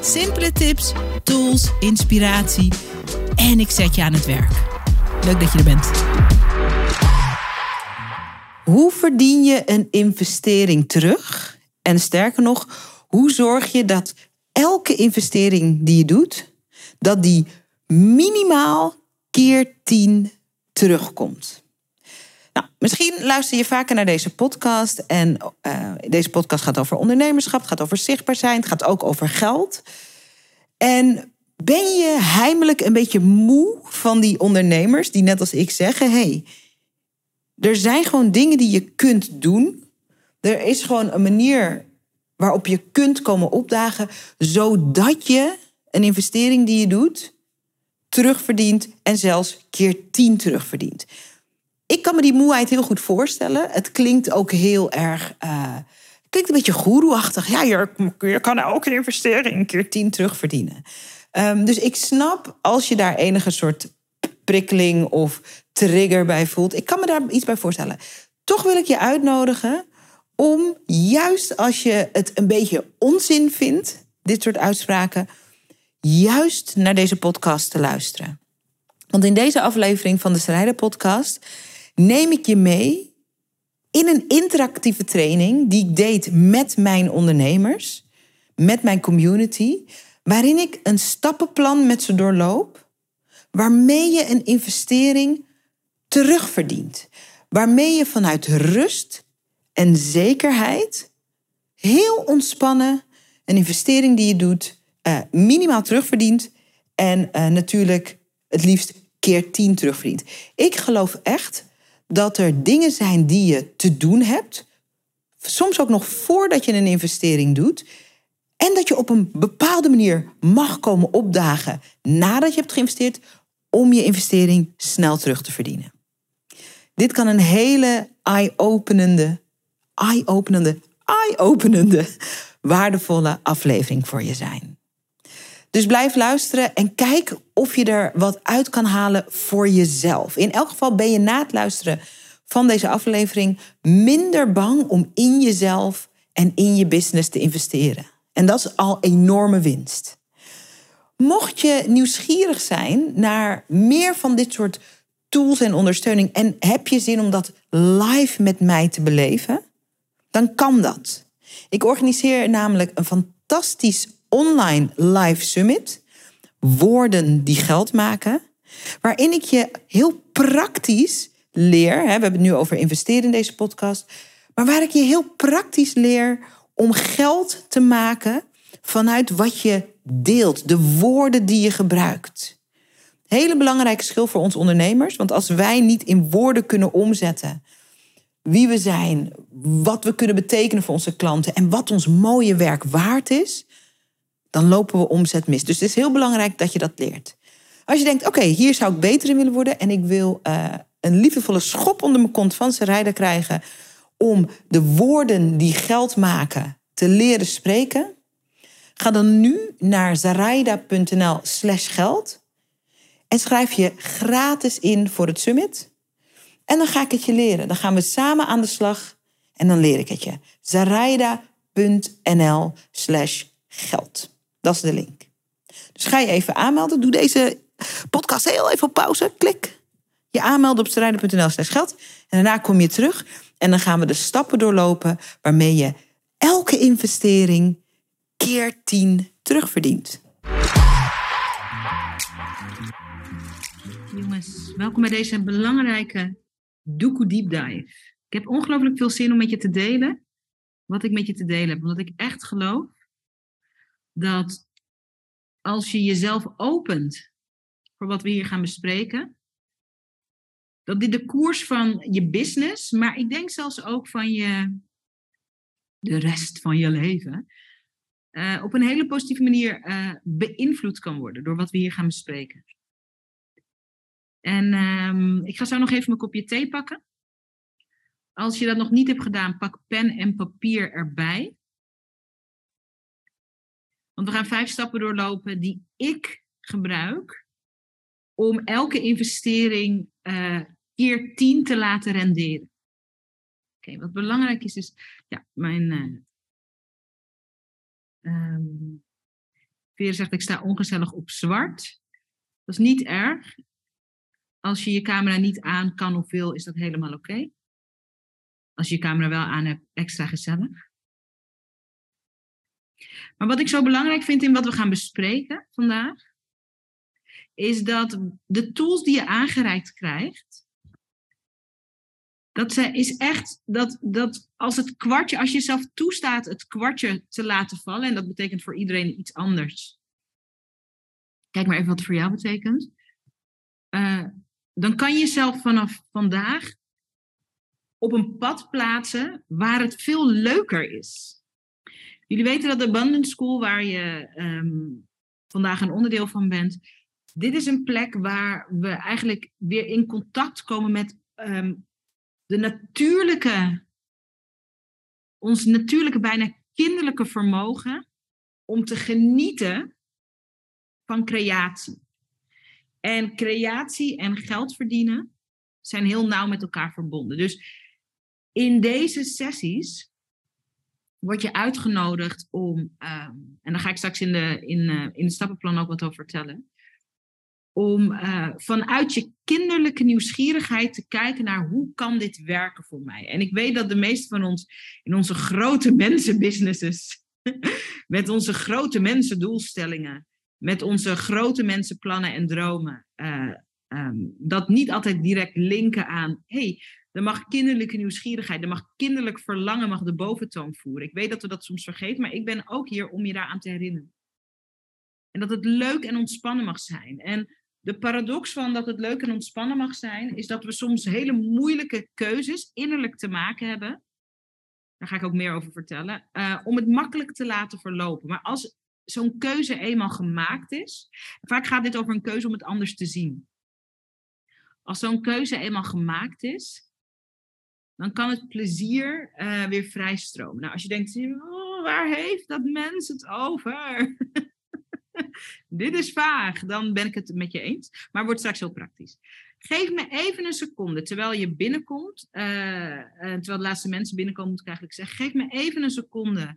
Simpele tips, tools, inspiratie en ik zet je aan het werk. Leuk dat je er bent. Hoe verdien je een investering terug? En sterker nog, hoe zorg je dat elke investering die je doet, dat die minimaal keer 10 terugkomt? Nou, misschien luister je vaker naar deze podcast. En uh, deze podcast gaat over ondernemerschap, gaat over zichtbaar zijn, het gaat ook over geld. En ben je heimelijk een beetje moe van die ondernemers die net als ik zeggen: hey, er zijn gewoon dingen die je kunt doen. Er is gewoon een manier waarop je kunt komen opdagen, zodat je een investering die je doet terugverdient en zelfs keer tien terugverdient. Ik kan me die moeheid heel goed voorstellen. Het klinkt ook heel erg. Uh, klinkt een beetje goeroeachtig. Ja, je, je kan elke investering een keer tien terugverdienen. Um, dus ik snap als je daar enige soort prikkeling of trigger bij voelt. Ik kan me daar iets bij voorstellen. Toch wil ik je uitnodigen om juist als je het een beetje onzin vindt, dit soort uitspraken, juist naar deze podcast te luisteren. Want in deze aflevering van de Strijder Podcast neem ik je mee in een interactieve training die ik deed met mijn ondernemers, met mijn community, waarin ik een stappenplan met ze doorloop, waarmee je een investering terugverdient, waarmee je vanuit rust en zekerheid heel ontspannen een investering die je doet uh, minimaal terugverdient en uh, natuurlijk het liefst keer tien terugverdient. Ik geloof echt dat er dingen zijn die je te doen hebt, soms ook nog voordat je een investering doet, en dat je op een bepaalde manier mag komen opdagen nadat je hebt geïnvesteerd om je investering snel terug te verdienen. Dit kan een hele eye-openende, eye-openende, eye-openende, waardevolle aflevering voor je zijn. Dus blijf luisteren en kijk of je er wat uit kan halen voor jezelf. In elk geval ben je na het luisteren van deze aflevering minder bang om in jezelf en in je business te investeren. En dat is al enorme winst. Mocht je nieuwsgierig zijn naar meer van dit soort tools en ondersteuning en heb je zin om dat live met mij te beleven, dan kan dat. Ik organiseer namelijk een fantastisch online live summit, Woorden die geld maken, waarin ik je heel praktisch leer, we hebben het nu over investeren in deze podcast, maar waar ik je heel praktisch leer om geld te maken vanuit wat je deelt, de woorden die je gebruikt. Hele belangrijke schil voor ons ondernemers, want als wij niet in woorden kunnen omzetten wie we zijn, wat we kunnen betekenen voor onze klanten en wat ons mooie werk waard is, dan lopen we omzet mis. Dus het is heel belangrijk dat je dat leert. Als je denkt, oké, hier zou ik beter in willen worden en ik wil uh, een liefdevolle schop onder mijn kont van zijn krijgen om de woorden die geld maken te leren spreken, ga dan nu naar zaraida.nl slash geld en schrijf je gratis in voor het summit. En dan ga ik het je leren. Dan gaan we samen aan de slag en dan leer ik het je. zaraida.nl slash geld. Dat is de link. Dus ga je even aanmelden. Doe deze podcast heel even op pauze. Klik. Je aanmelden op zaraida.nl slash geld. En daarna kom je terug. En dan gaan we de stappen doorlopen waarmee je elke investering keer 10 terugverdient. Jongens, welkom bij deze belangrijke Doekoe Deep Dive. Ik heb ongelooflijk veel zin om met je te delen wat ik met je te delen heb. Omdat ik echt geloof dat als je jezelf opent voor wat we hier gaan bespreken, dat dit de koers van je business, maar ik denk zelfs ook van je, de rest van je leven, uh, op een hele positieve manier uh, beïnvloed kan worden door wat we hier gaan bespreken. En um, ik ga zo nog even mijn kopje thee pakken. Als je dat nog niet hebt gedaan, pak pen en papier erbij. Want we gaan vijf stappen doorlopen die ik gebruik om elke investering uh, keer tien te laten renderen. Oké, wat belangrijk is, is ja, mijn. Uh, um, Veer zegt: ik sta ongezellig op zwart. Dat is niet erg. Als je je camera niet aan kan of wil, is dat helemaal oké. Als je je camera wel aan hebt, extra gezellig. Maar wat ik zo belangrijk vind in wat we gaan bespreken vandaag, is dat de tools die je aangereikt krijgt, dat is echt dat, dat als het kwartje, als je zelf toestaat het kwartje te laten vallen, en dat betekent voor iedereen iets anders. Kijk maar even wat het voor jou betekent. Uh, dan kan je jezelf vanaf vandaag op een pad plaatsen waar het veel leuker is. Jullie weten dat de Abundance School, waar je um, vandaag een onderdeel van bent, dit is een plek waar we eigenlijk weer in contact komen met um, de natuurlijke, ons natuurlijke, bijna kinderlijke vermogen om te genieten van creatie. En creatie en geld verdienen zijn heel nauw met elkaar verbonden. Dus in deze sessies word je uitgenodigd om, um, en daar ga ik straks in, de, in, uh, in het stappenplan ook wat over vertellen, om uh, vanuit je kinderlijke nieuwsgierigheid te kijken naar hoe kan dit werken voor mij. En ik weet dat de meesten van ons in onze grote mensenbusinesses, met onze grote mensendoelstellingen, met onze grote mensenplannen en dromen, uh, um, dat niet altijd direct linken aan, hey, er mag kinderlijke nieuwsgierigheid, er mag kinderlijk verlangen mag de boventoon voeren. Ik weet dat we dat soms vergeten, maar ik ben ook hier om je daaraan te herinneren. En dat het leuk en ontspannen mag zijn. En de paradox van dat het leuk en ontspannen mag zijn, is dat we soms hele moeilijke keuzes innerlijk te maken hebben. Daar ga ik ook meer over vertellen. Uh, om het makkelijk te laten verlopen. Maar als zo'n keuze eenmaal gemaakt is, vaak gaat dit over een keuze om het anders te zien. Als zo'n keuze eenmaal gemaakt is, dan kan het plezier uh, weer vrijstromen. Nou, als je denkt, oh, waar heeft dat mens het over? Dit is vaag, dan ben ik het met je eens. Maar wordt straks heel praktisch. Geef me even een seconde, terwijl je binnenkomt, uh, uh, terwijl de laatste mensen binnenkomen, moet ik eigenlijk zeggen. Geef me even een seconde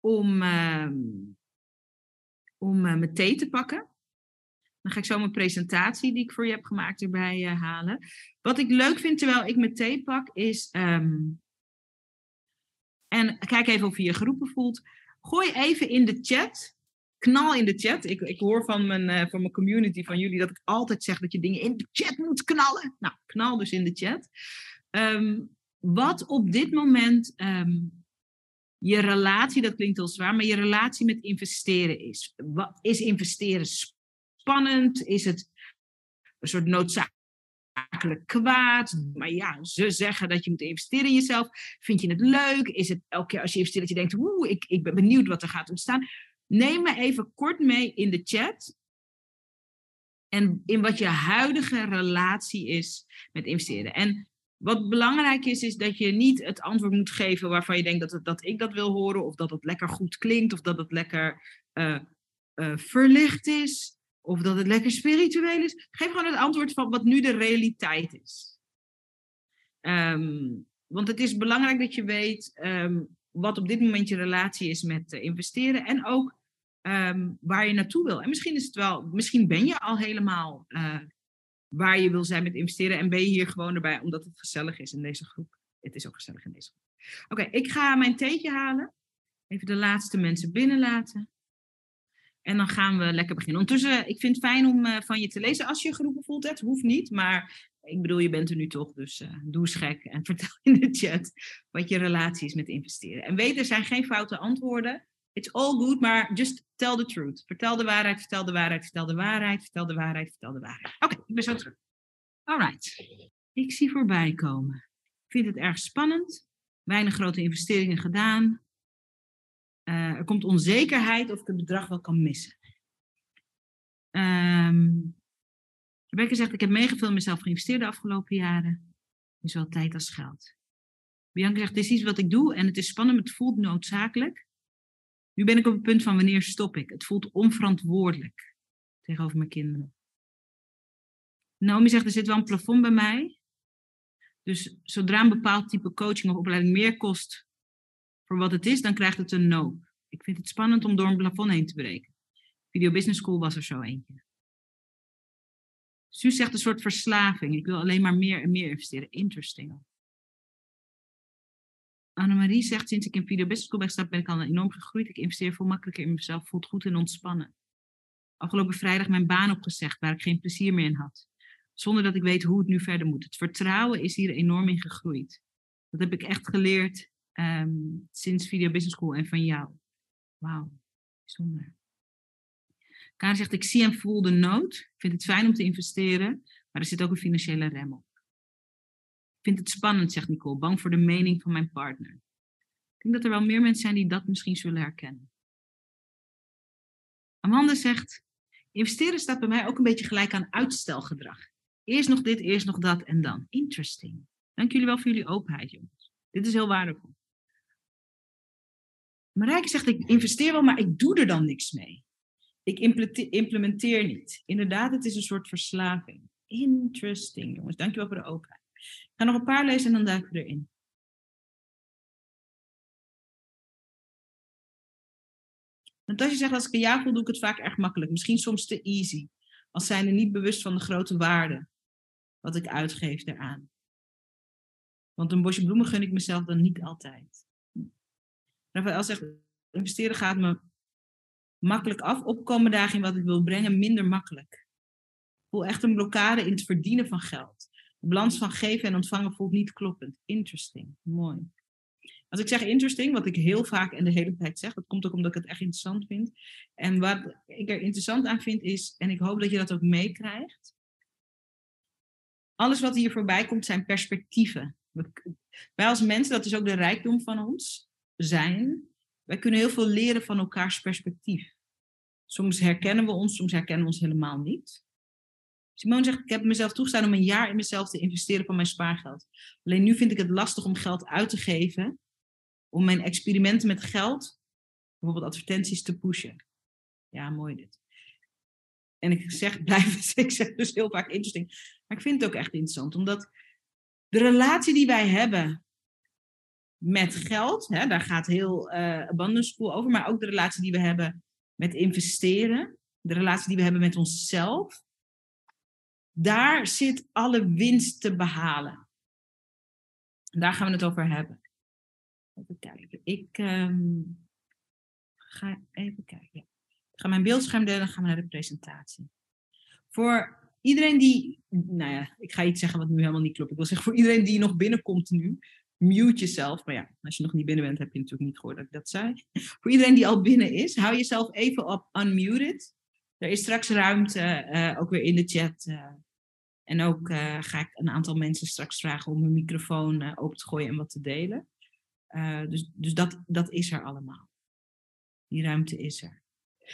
om, uh, om mijn thee te pakken. Dan ga ik zo mijn presentatie die ik voor je heb gemaakt erbij halen. Wat ik leuk vind terwijl ik mijn thee pak, is. Um, en kijk even of je je geroepen voelt. Gooi even in de chat knal in de chat. Ik, ik hoor van mijn, uh, van mijn community, van jullie, dat ik altijd zeg dat je dingen in de chat moet knallen. Nou, knal dus in de chat. Um, wat op dit moment um, je relatie, dat klinkt heel zwaar, maar je relatie met investeren is. Wat, is investeren spannend? Is het een soort noodzakelijk kwaad? Maar ja, ze zeggen dat je moet investeren in jezelf. Vind je het leuk? Is het elke keer als je investeert dat je denkt, oeh, ik, ik ben benieuwd wat er gaat ontstaan? Neem me even kort mee in de chat. En in wat je huidige relatie is met investeren. En wat belangrijk is, is dat je niet het antwoord moet geven waarvan je denkt dat, dat ik dat wil horen. Of dat het lekker goed klinkt. Of dat het lekker uh, uh, verlicht is. Of dat het lekker spiritueel is. Geef gewoon het antwoord van wat nu de realiteit is. Um, want het is belangrijk dat je weet um, wat op dit moment je relatie is met uh, investeren. En ook um, waar je naartoe wil. En misschien is het wel, misschien ben je al helemaal uh, waar je wil zijn met investeren en ben je hier gewoon erbij omdat het gezellig is in deze groep. Het is ook gezellig in deze groep. Oké, ik ga mijn theetje halen. Even de laatste mensen binnenlaten. En dan gaan we lekker beginnen. Ondertussen, ik vind het fijn om uh, van je te lezen als je geroepen voelt. Het hoeft niet, maar ik bedoel, je bent er nu toch, dus uh, doe eens gek en vertel in de chat wat je relatie is met investeren. En weet, er zijn geen foute antwoorden. It's all good, maar just tell the truth. Vertel de waarheid, vertel de waarheid, vertel de waarheid, vertel de waarheid, vertel de waarheid. Oké, ik ben zo terug. Alright. Ik zie voorbij komen. Ik vind het erg spannend. Weinig grote investeringen gedaan. Eh, er komt onzekerheid of ik het bedrag wel kan missen. Um, Rebecca zegt, ik heb mega in mezelf geïnvesteerd de afgelopen jaren. Is wel tijd als geld. Bianca zegt, dit is iets wat ik doe en het is spannend, het voelt noodzakelijk. Nu ben ik op het punt van wanneer stop ik. Het voelt onverantwoordelijk tegenover mijn kinderen. Naomi zegt, er zit wel een plafond bij mij. Dus zodra een bepaald type coaching of opleiding meer kost voor wat het is, dan krijgt het een no. Ik vind het spannend om door een plafond heen te breken. Video Business School was er zo eentje. Suus zegt een soort verslaving. Ik wil alleen maar meer en meer investeren. Interesting. Annemarie zegt, sinds ik in Video Business School ben gestart, ben ik al enorm gegroeid. Ik investeer veel makkelijker in mezelf, voelt goed en ontspannen. Afgelopen vrijdag mijn baan opgezegd, waar ik geen plezier meer in had. Zonder dat ik weet hoe het nu verder moet. Het vertrouwen is hier enorm in gegroeid. Dat heb ik echt geleerd ehm, sinds Video Business School en van jou. Wauw, bijzonder. Karen zegt, ik zie en voel de nood. Ik vind het fijn om te investeren, maar er zit ook een financiële rem op. Ik vind het spannend, zegt Nicole, bang voor de mening van mijn partner. Ik denk dat er wel meer mensen zijn die dat misschien zullen herkennen. Amanda zegt, investeren staat bij mij ook een beetje gelijk aan uitstelgedrag. Eerst nog dit, eerst nog dat en dan. Interesting. Dank jullie wel voor jullie openheid, jongens. Dit is heel waardevol. Marijke zegt, ik investeer wel, maar ik doe er dan niks mee. Ik implementeer niet. Inderdaad, het is een soort verslaving. Interesting, jongens. Dankjewel voor de openheid. Ik ga nog een paar lezen en dan duiken we erin. Natasja zegt, als ik een ja voel, doe ik het vaak erg makkelijk. Misschien soms te easy. Als zijn er niet bewust van de grote waarde wat ik uitgeef eraan. Want een bosje bloemen gun ik mezelf dan niet altijd. Rafael zegt, investeren gaat me makkelijk af. Opkomen dagen in wat ik wil brengen, minder makkelijk. Ik voel echt een blokkade in het verdienen van geld. De balans van geven en ontvangen voelt niet kloppend. Interesting. Mooi. Als ik zeg interesting, wat ik heel vaak en de hele tijd zeg, dat komt ook omdat ik het echt interessant vind. En wat ik er interessant aan vind is, en ik hoop dat je dat ook meekrijgt. Alles wat hier voorbij komt zijn perspectieven. Wij als mensen, dat is ook de rijkdom van ons zijn. Wij kunnen heel veel leren van elkaars perspectief. Soms herkennen we ons, soms herkennen we ons helemaal niet. Simone zegt, ik heb mezelf toegestaan om een jaar in mezelf te investeren van mijn spaargeld. Alleen nu vind ik het lastig om geld uit te geven, om mijn experimenten met geld, bijvoorbeeld advertenties, te pushen. Ja, mooi dit. En ik zeg, blijf, ik zeg dus heel vaak interesting. Maar ik vind het ook echt interessant, omdat de relatie die wij hebben met geld, hè, daar gaat heel uh, over, maar ook de relatie die we hebben met investeren, de relatie die we hebben met onszelf, daar zit alle winst te behalen. Daar gaan we het over hebben. Even kijken. Ik um, ga even kijken. Ga mijn beeldscherm delen en gaan we naar de presentatie. Voor iedereen die, nou ja, ik ga iets zeggen wat nu helemaal niet klopt. Ik wil zeggen voor iedereen die nog binnenkomt nu, mute jezelf. Maar ja, als je nog niet binnen bent, heb je natuurlijk niet gehoord dat ik dat zei. Voor iedereen die al binnen is, hou jezelf even op unmuted. Er is straks ruimte, uh, ook weer in de chat. Uh, en ook uh, ga ik een aantal mensen straks vragen om hun microfoon open te gooien en wat te delen. dus dus dat, dat is er allemaal. Die ruimte is er.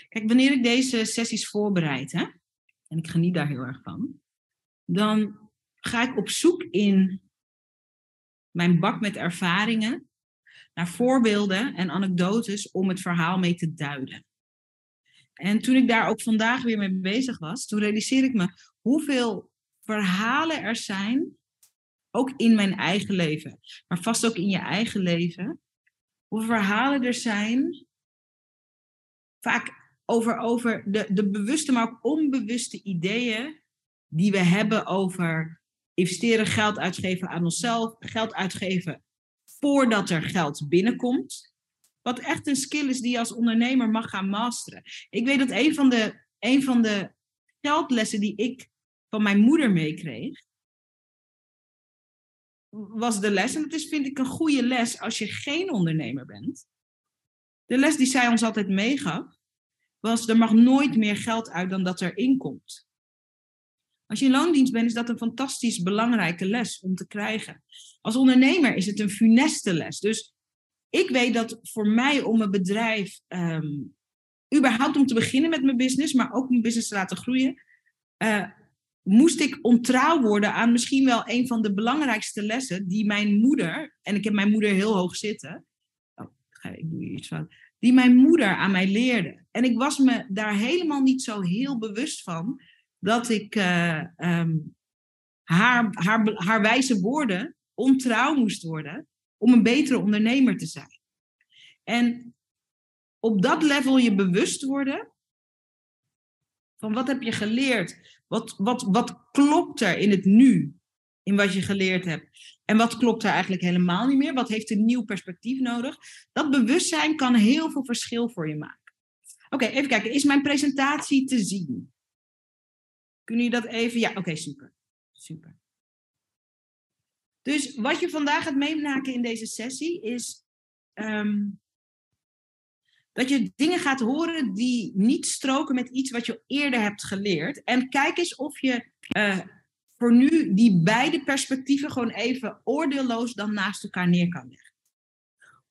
Kijk, wanneer ik deze sessies voorbereid, hè, en ik geniet daar heel erg van, dan ga ik op zoek in mijn bak met ervaringen naar voorbeelden en anekdotes om het verhaal mee te duiden. En toen ik daar ook vandaag weer mee bezig was, toen realiseer ik me hoeveel verhalen er zijn, ook in mijn eigen leven, maar vast ook in je eigen leven, hoeveel verhalen er zijn, vaak over, over de, de bewuste, maar ook onbewuste ideeën die we hebben over investeren, geld uitgeven aan onszelf, geld uitgeven voordat er geld binnenkomt. Wat echt een skill is die je als ondernemer mag gaan masteren. Ik weet dat een van de, een van de geldlessen die ik van mijn moeder meekreeg, was de les, en dat is vind ik een goede les als je geen ondernemer bent. De les die zij ons altijd meegaf, was er mag nooit meer geld uit dan dat er inkomt. Als je in loondienst bent, is dat een fantastisch belangrijke les om te krijgen. Als ondernemer is het een funeste les. Dus ik weet dat voor mij om een bedrijf, ehm, überhaupt om te beginnen met mijn business, maar ook mijn business te laten groeien, uh, moest ik ontrouw worden aan misschien wel een van de belangrijkste lessen die mijn moeder, en ik heb mijn moeder heel hoog zitten, oh, ik doe hier iets fout, die mijn moeder aan mij leerde. En ik was me daar helemaal niet zo heel bewust van dat ik uh, um, haar, haar, haar wijze woorden ontrouw moest worden om een betere ondernemer te zijn. En op dat level je bewust worden van wat heb je geleerd? Wat, wat, wat klopt er in het nu, in wat je geleerd hebt? En wat klopt er eigenlijk helemaal niet meer? Wat heeft een nieuw perspectief nodig? Dat bewustzijn kan heel veel verschil voor je maken. Oké, even kijken. Is mijn presentatie te zien? Kunnen jullie dat even? Ja, oké, super. Super. Dus wat je vandaag gaat meemaken in deze sessie is ehm, dat je dingen gaat horen die niet stroken met iets wat je eerder hebt geleerd. En kijk eens of je uh, voor nu die beide perspectieven gewoon even oordeelloos dan naast elkaar neer kan leggen.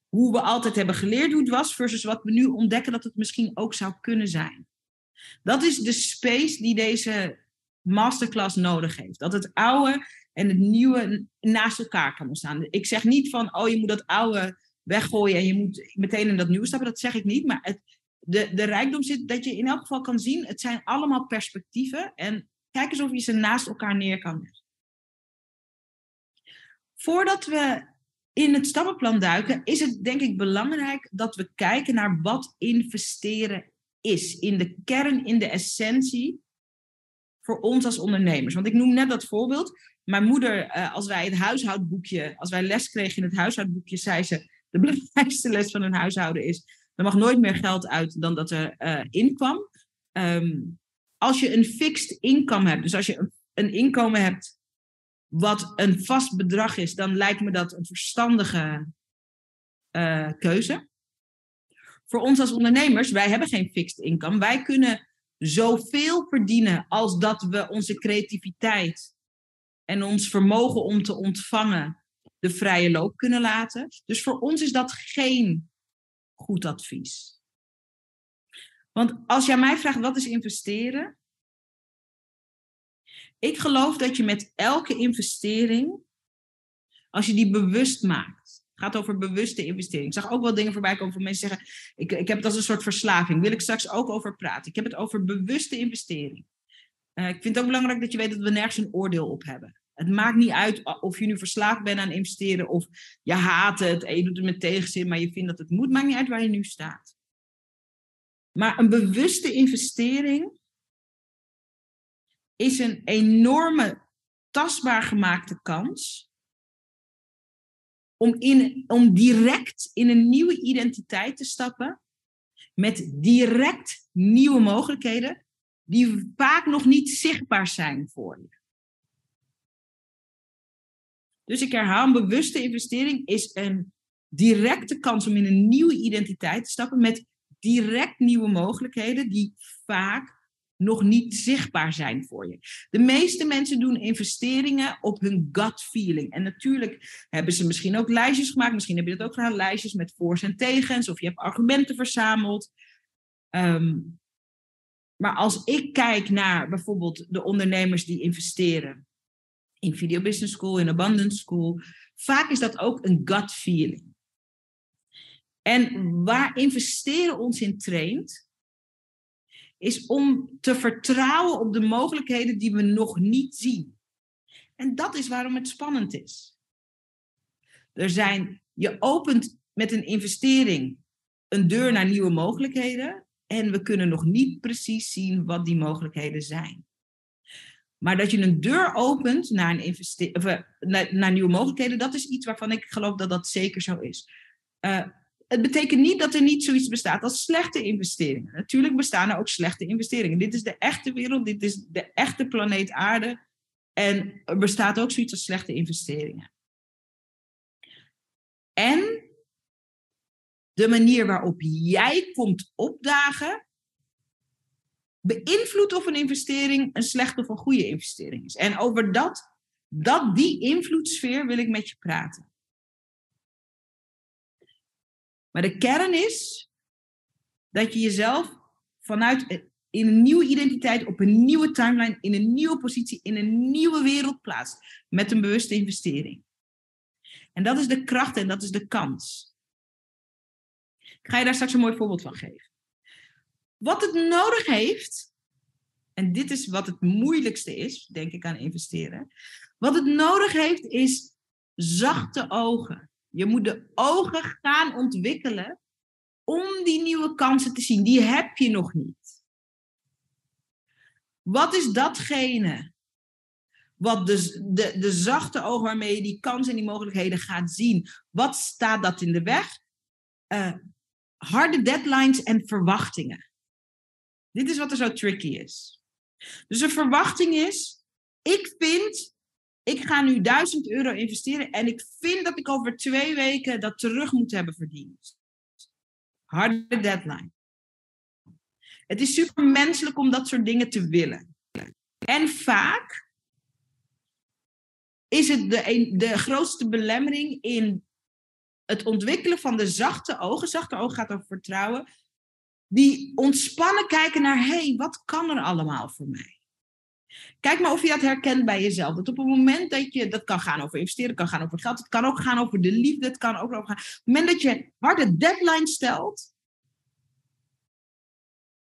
Hoe we altijd hebben geleerd hoe het was versus wat we nu ontdekken dat het misschien ook zou kunnen zijn. Dat is de space die deze masterclass nodig heeft. Dat het oude en het nieuwe naast elkaar kan ontstaan. Ik zeg niet van, oh je moet dat oude weggooien en je moet meteen in dat nieuwe stappen. Dat zeg ik niet. Maar het, de, de rijkdom zit dat je in elk geval kan zien, het zijn allemaal perspectieven. En kijk eens of je ze naast elkaar neer kan leggen. Voordat we in het stappenplan duiken, is het denk ik belangrijk dat we kijken naar wat investeren is. In de kern, in de essentie voor ons als ondernemers. Want ik noem net dat voorbeeld. Mijn moeder, eh, als wij het huishoudboekje, als wij les kregen in het huishoudboekje, zei ze: de belangrijkste les van een huishouden is: er mag nooit meer geld uit dan dat er uh, in kwam. Ehm, als je een fixed income hebt, dus als je een, inkomen hebt wat een vast bedrag is, dan lijkt me dat een verstandige uh, keuze. Voor ons als ondernemers, wij hebben geen fixed income. Wij kunnen zoveel verdienen als dat we onze creativiteit en ons vermogen om te ontvangen de vrije loop kunnen laten. Dus voor ons is dat geen goed advies. Want als jij mij vraagt wat is investeren, ik geloof dat je met elke investering, als je die bewust maakt, gaat over bewuste investering. Ik zag ook wel dingen voorbij komen van mensen zeggen, ik, ik heb het als een soort verslaving, wil ik straks ook over praten. Ik heb het over bewuste investering. Uh, ik vind het ook belangrijk dat je weet dat we nergens een oordeel op hebben. Het maakt niet uit of je nu verslaafd bent aan investeren of je haat het en je doet het met tegenzin, maar je vindt dat het moet. Maakt niet uit waar je nu staat. Maar een bewuste investering is een enorme tastbaar gemaakte kans om, in, om direct in een nieuwe identiteit te stappen met direct nieuwe mogelijkheden die vaak nog niet zichtbaar zijn voor je. Dus ik herhaal, een bewuste investering is een directe kans om in een nieuwe identiteit te stappen met direct nieuwe mogelijkheden die vaak nog niet zichtbaar zijn voor je. De meeste mensen doen investeringen op hun gut feeling. En natuurlijk hebben ze misschien ook lijstjes gemaakt. Misschien heb je dat ook gedaan, lijstjes met voor's en tegens. Of je hebt argumenten verzameld. Ehm, maar als ik kijk naar bijvoorbeeld de ondernemers die investeren in Video Business School, in Abundance School. Vaak is dat ook een gut feeling. En waar investeren ons in traint, is om te vertrouwen op de mogelijkheden die we nog niet zien. En dat is waarom het spannend is. Er zijn, je opent met een investering een deur naar nieuwe mogelijkheden en we kunnen nog niet precies zien wat die mogelijkheden zijn. Maar dat je een deur opent naar, een investering, eh, naar, nieuwe mogelijkheden, dat is iets waarvan ik geloof dat dat zeker zo is. Uh, het betekent niet dat er niet zoiets bestaat als slechte investeringen. Natuurlijk bestaan er ook slechte investeringen. Dit is de echte wereld, dit is de echte planeet Aarde. En er bestaat ook zoiets als slechte investeringen. En de manier waarop jij komt opdagen, beïnvloedt of een investering een slechte of een goede investering is. En over dat, dat die invloedssfeer wil ik met je praten. Maar de kern is dat je jezelf vanuit in een nieuwe identiteit, op een nieuwe timeline, in een nieuwe positie, in een nieuwe wereld plaatst. Met een bewuste investering. En dat is de kracht en dat is de kans. Ik ga je daar straks een mooi voorbeeld van geven. Wat het nodig heeft, en dit is wat het moeilijkste is, denk ik, aan investeren. Wat het nodig heeft, is zachte ogen. Je moet de ogen gaan ontwikkelen om die nieuwe kansen te zien. Die heb je nog niet. Wat is datgene wat de, de, de zachte ogen waarmee je die kansen en die mogelijkheden gaat zien, wat staat dat in de weg? Uh, harde deadlines en verwachtingen. Dit is wat er zo tricky is. Dus een verwachting is, ik vind, ik ga nu 1000 euro investeren en ik vind dat ik over twee weken dat terug moet hebben verdiend. Harde deadline. Het is super menselijk om dat soort dingen te willen. En vaak is het de, de grootste belemmering in het ontwikkelen van de zachte ogen. Zachte ogen gaat over vertrouwen. Die ontspannen kijken naar, hé, wat kan er allemaal voor mij? Kijk maar of je dat herkent bij jezelf. Dat op het moment dat je, dat kan gaan over investeren, kan gaan over geld, het kan ook gaan over de liefde, het kan ook over gaan. Op het moment dat je harde deadline stelt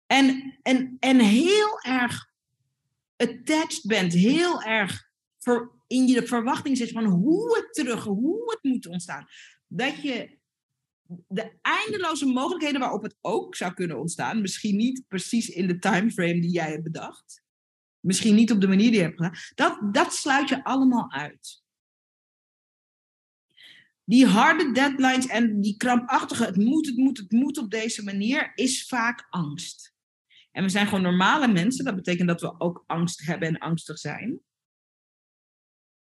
en, en, en heel erg attached bent, heel erg in je verwachting zit van hoe het terug, hoe het moet ontstaan. Dat je de eindeloze mogelijkheden waarop het ook zou kunnen ontstaan, misschien niet precies in de timeframe die jij hebt bedacht, misschien niet op de manier die je hebt gedaan, dat, dat sluit je allemaal uit. Die harde deadlines en die krampachtige, het moet, het moet, het moet op deze manier, is vaak angst. En we zijn gewoon normale mensen, dat betekent dat we ook angst hebben en angstig zijn.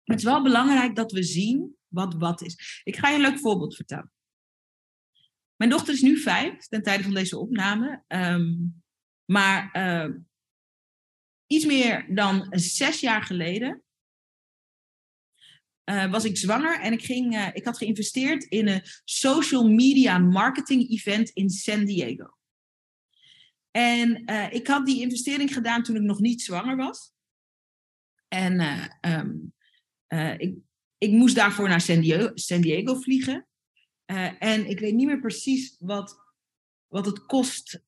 Het is wel belangrijk dat we zien wat wat is. Ik ga je een leuk voorbeeld vertellen. Mijn dochter is nu vijf, ten tijde van deze opname. Ehm, maar uh, iets meer dan zes jaar geleden uh, was ik zwanger en ik, ging, uh, ik had geïnvesteerd in een social media marketing event in San Diego. En ik had die investering gedaan toen ik nog niet zwanger was. En uh, ik, ik moest daarvoor naar San Diego, San Diego vliegen. En ik weet niet meer precies wat, wat het kost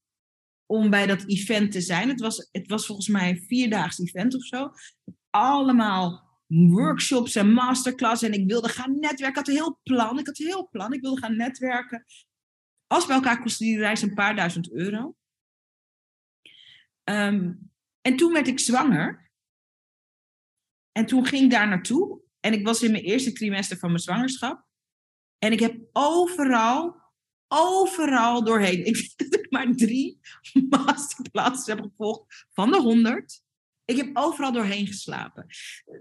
om bij dat event te zijn. Het was, het was volgens mij een vierdaags event of zo. Allemaal workshops en masterclass. En ik wilde gaan netwerken. Ik had een heel plan. Ik had een heel plan. Ik wilde gaan netwerken. Als bij elkaar kostte die reis een paar duizend euro. Um, en toen werd ik zwanger. En toen ging ik daar naartoe. En ik was in mijn eerste trimester van mijn zwangerschap. En ik heb overal, overal doorheen. Ik denk dat ik maar drie masterclasses heb gevolgd van de honderd. Ik heb overal doorheen geslapen.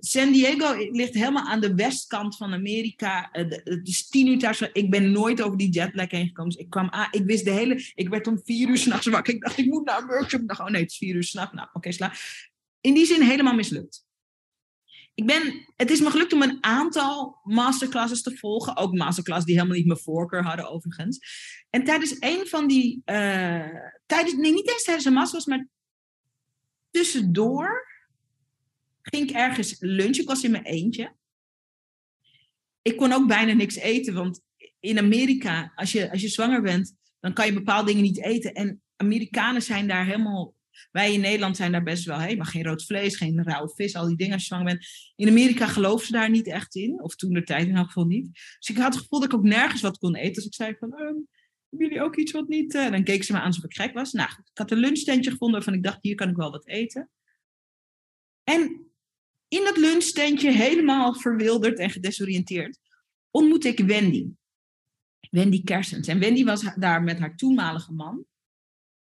San Diego ligt helemaal aan de westkant van Amerika. Het eh, is tien uur thuis. Ik ben nooit over die jetlag heen gekomen. Dus ik kwam. Ik wist de hele. Ik werd om vier uur s'nachts wakker. Ik dacht, ik moet naar een workshop. Ik dacht, oh nee, het is vier uur s'nachts. Nou, oké, sla. In die zin helemaal mislukt ik ben, het is me gelukt om een aantal masterclasses te volgen. Ook masterclasses die helemaal niet mijn voorkeur hadden, overigens. En tijdens een van die. Uh, tijdens, nee, niet eens tijdens een masterclass, maar tussendoor ging ik ergens lunchen. Ik was in mijn eentje. Ik kon ook bijna niks eten, want in Amerika, als je, als je zwanger bent, dan kan je bepaalde dingen niet eten. En Amerikanen zijn daar helemaal wij in Nederland zijn daar best wel, hé, maar geen rood vlees, geen rauwe vis, al die dingen als je zwanger bent. In Amerika geloven ze daar niet echt in, of toen de tijd in elk geval niet. Dus ik had het gevoel dat ik ook nergens wat kon eten. Dus ik zei van, ehm, hebben jullie ook iets wat niet? Uh, dan keken ze me aan alsof ik gek was. Nou, ik had een lunchtentje gevonden waarvan ik dacht, hier kan ik wel wat eten. En in dat lunchtentje, helemaal verwilderd en gedesoriënteerd, ontmoette ik Wendy. Wendy Kersens. En Wendy was daar met haar toenmalige man.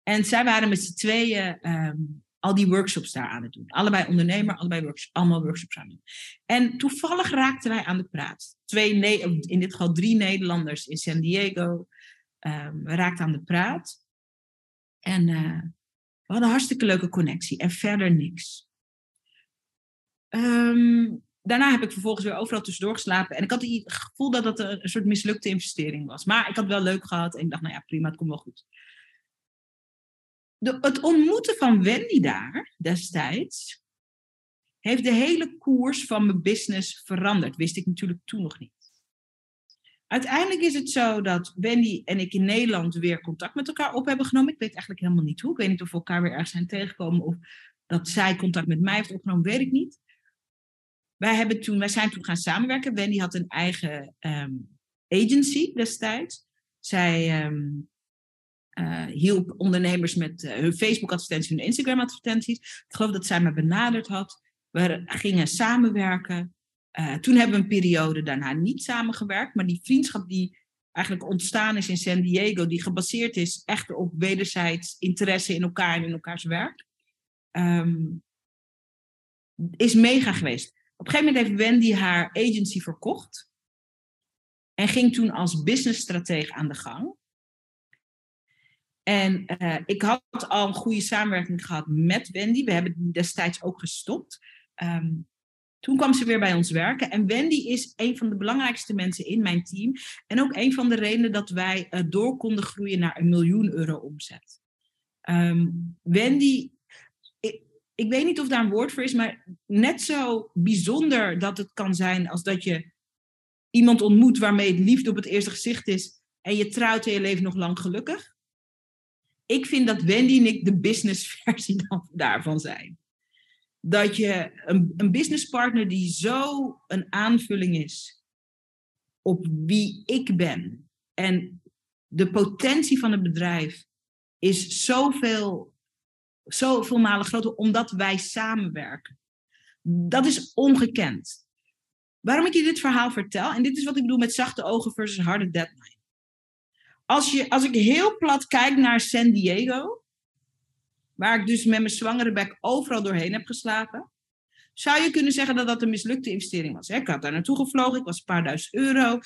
En zij waren met z'n tweeën ehm, al die workshops daar aan het doen. Allebei ondernemer, allebei workshops, allemaal workshops aan het doen. En toevallig raakten wij aan de praat. Twee, in dit geval drie Nederlanders in San Diego. Um, raakten aan de praat. En uh, we hadden een hartstikke leuke connectie. En verder niks. Um, daarna heb ik vervolgens weer overal tussendoor geslapen. En ik had het gevoel dat dat een soort mislukte investering was. Maar ik had wel leuk gehad en ik dacht, nou ja, prima, het komt wel goed. De, het ontmoeten van Wendy daar destijds heeft de hele koers van mijn business veranderd. Wist ik natuurlijk toen nog niet. Uiteindelijk is het zo dat Wendy en ik in Nederland weer contact met elkaar op hebben genomen. Ik weet eigenlijk helemaal niet hoe. Ik weet niet of we elkaar weer ergens zijn tegengekomen of dat zij contact met mij heeft opgenomen, weet ik niet. Wij, hebben toen, wij zijn toen gaan samenwerken. Wendy had een eigen ehm, agency destijds. Zij um, hielp ondernemers met uh, hun Facebook-advertenties, hun Instagram-advertenties. Ik geloof dat zij me benaderd had. We gingen samenwerken. Uh, toen hebben we een periode daarna niet samengewerkt. Maar die vriendschap die eigenlijk ontstaan is in San Diego, die gebaseerd is echt op wederzijds interesse in elkaar en in elkaars werk, um, is mega geweest. Op een gegeven moment heeft Wendy haar agency verkocht. En ging toen als businessstratege aan de gang. En uh, ik had al een goede samenwerking gehad met Wendy. We hebben destijds ook gestopt. Um, toen kwam ze weer bij ons werken. En Wendy is een van de belangrijkste mensen in mijn team. En ook een van de redenen dat wij uh, door konden groeien naar een miljoen euro omzet. Um, Wendy ik weet niet of daar een woord voor is, maar net zo bijzonder dat het kan zijn als dat je iemand ontmoet waarmee het liefde op het eerste gezicht is en je trouwt en je leven nog lang gelukkig. Ik vind dat Wendy en ik de businessversie daarvan zijn. Dat je een, een businesspartner die zo een aanvulling is op wie ik ben en de potentie van het bedrijf is zoveel zoveel malen groter, omdat wij samenwerken. Dat is ongekend. Waarom ik je dit verhaal vertel, en dit is wat ik bedoel met zachte ogen versus harde deadline. Als, je, als ik heel plat kijk naar San Diego, waar ik dus met mijn zwangere bek overal doorheen heb geslapen, zou je kunnen zeggen dat dat een mislukte investering was. Ik had daar naartoe gevlogen, ik was een paar duizend euro.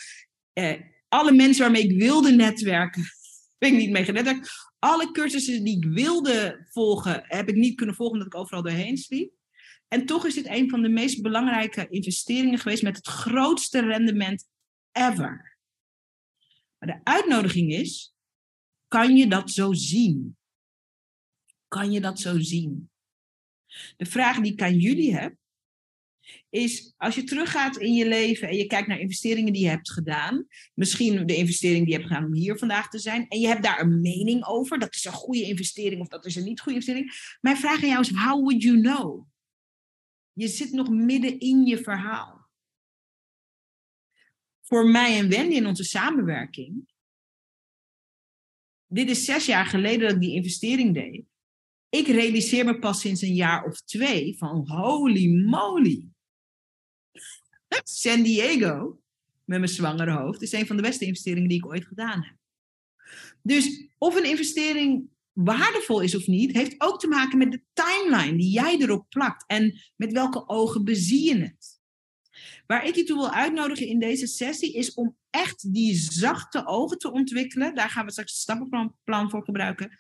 Eh, alle mensen waarmee ik wilde netwerken, ben ik niet mee genetwerkt alle cursussen die ik wilde volgen, heb ik niet kunnen volgen omdat ik overal doorheen sliep. En toch is dit een van de meest belangrijke investeringen geweest met het grootste rendement ever. Maar de uitnodiging is, kan je dat zo zien? Kan je dat zo zien? De vraag die ik aan jullie heb, is als je teruggaat in je leven en je kijkt naar investeringen die je hebt gedaan, misschien de investering die je hebt gedaan om hier vandaag te zijn, en je hebt daar een mening over, dat is een goede investering of dat is een niet goede investering. Mijn vraag aan jou is, how would you know? Je zit nog midden in je verhaal. Voor mij en Wendy in onze samenwerking, dit is zes jaar geleden dat ik die investering deed. Ik realiseer me pas sinds een jaar of twee van holy moly. San Diego, met mijn zwangere hoofd, is een van de beste investeringen die ik ooit gedaan heb. Dus of een investering waardevol is of niet, heeft ook te maken met de timeline die jij erop plakt en met welke ogen bezie je het. Waar ik je toe wil uitnodigen in deze sessie is om echt die zachte ogen te ontwikkelen. Daar gaan we straks het stappenplan voor gebruiken.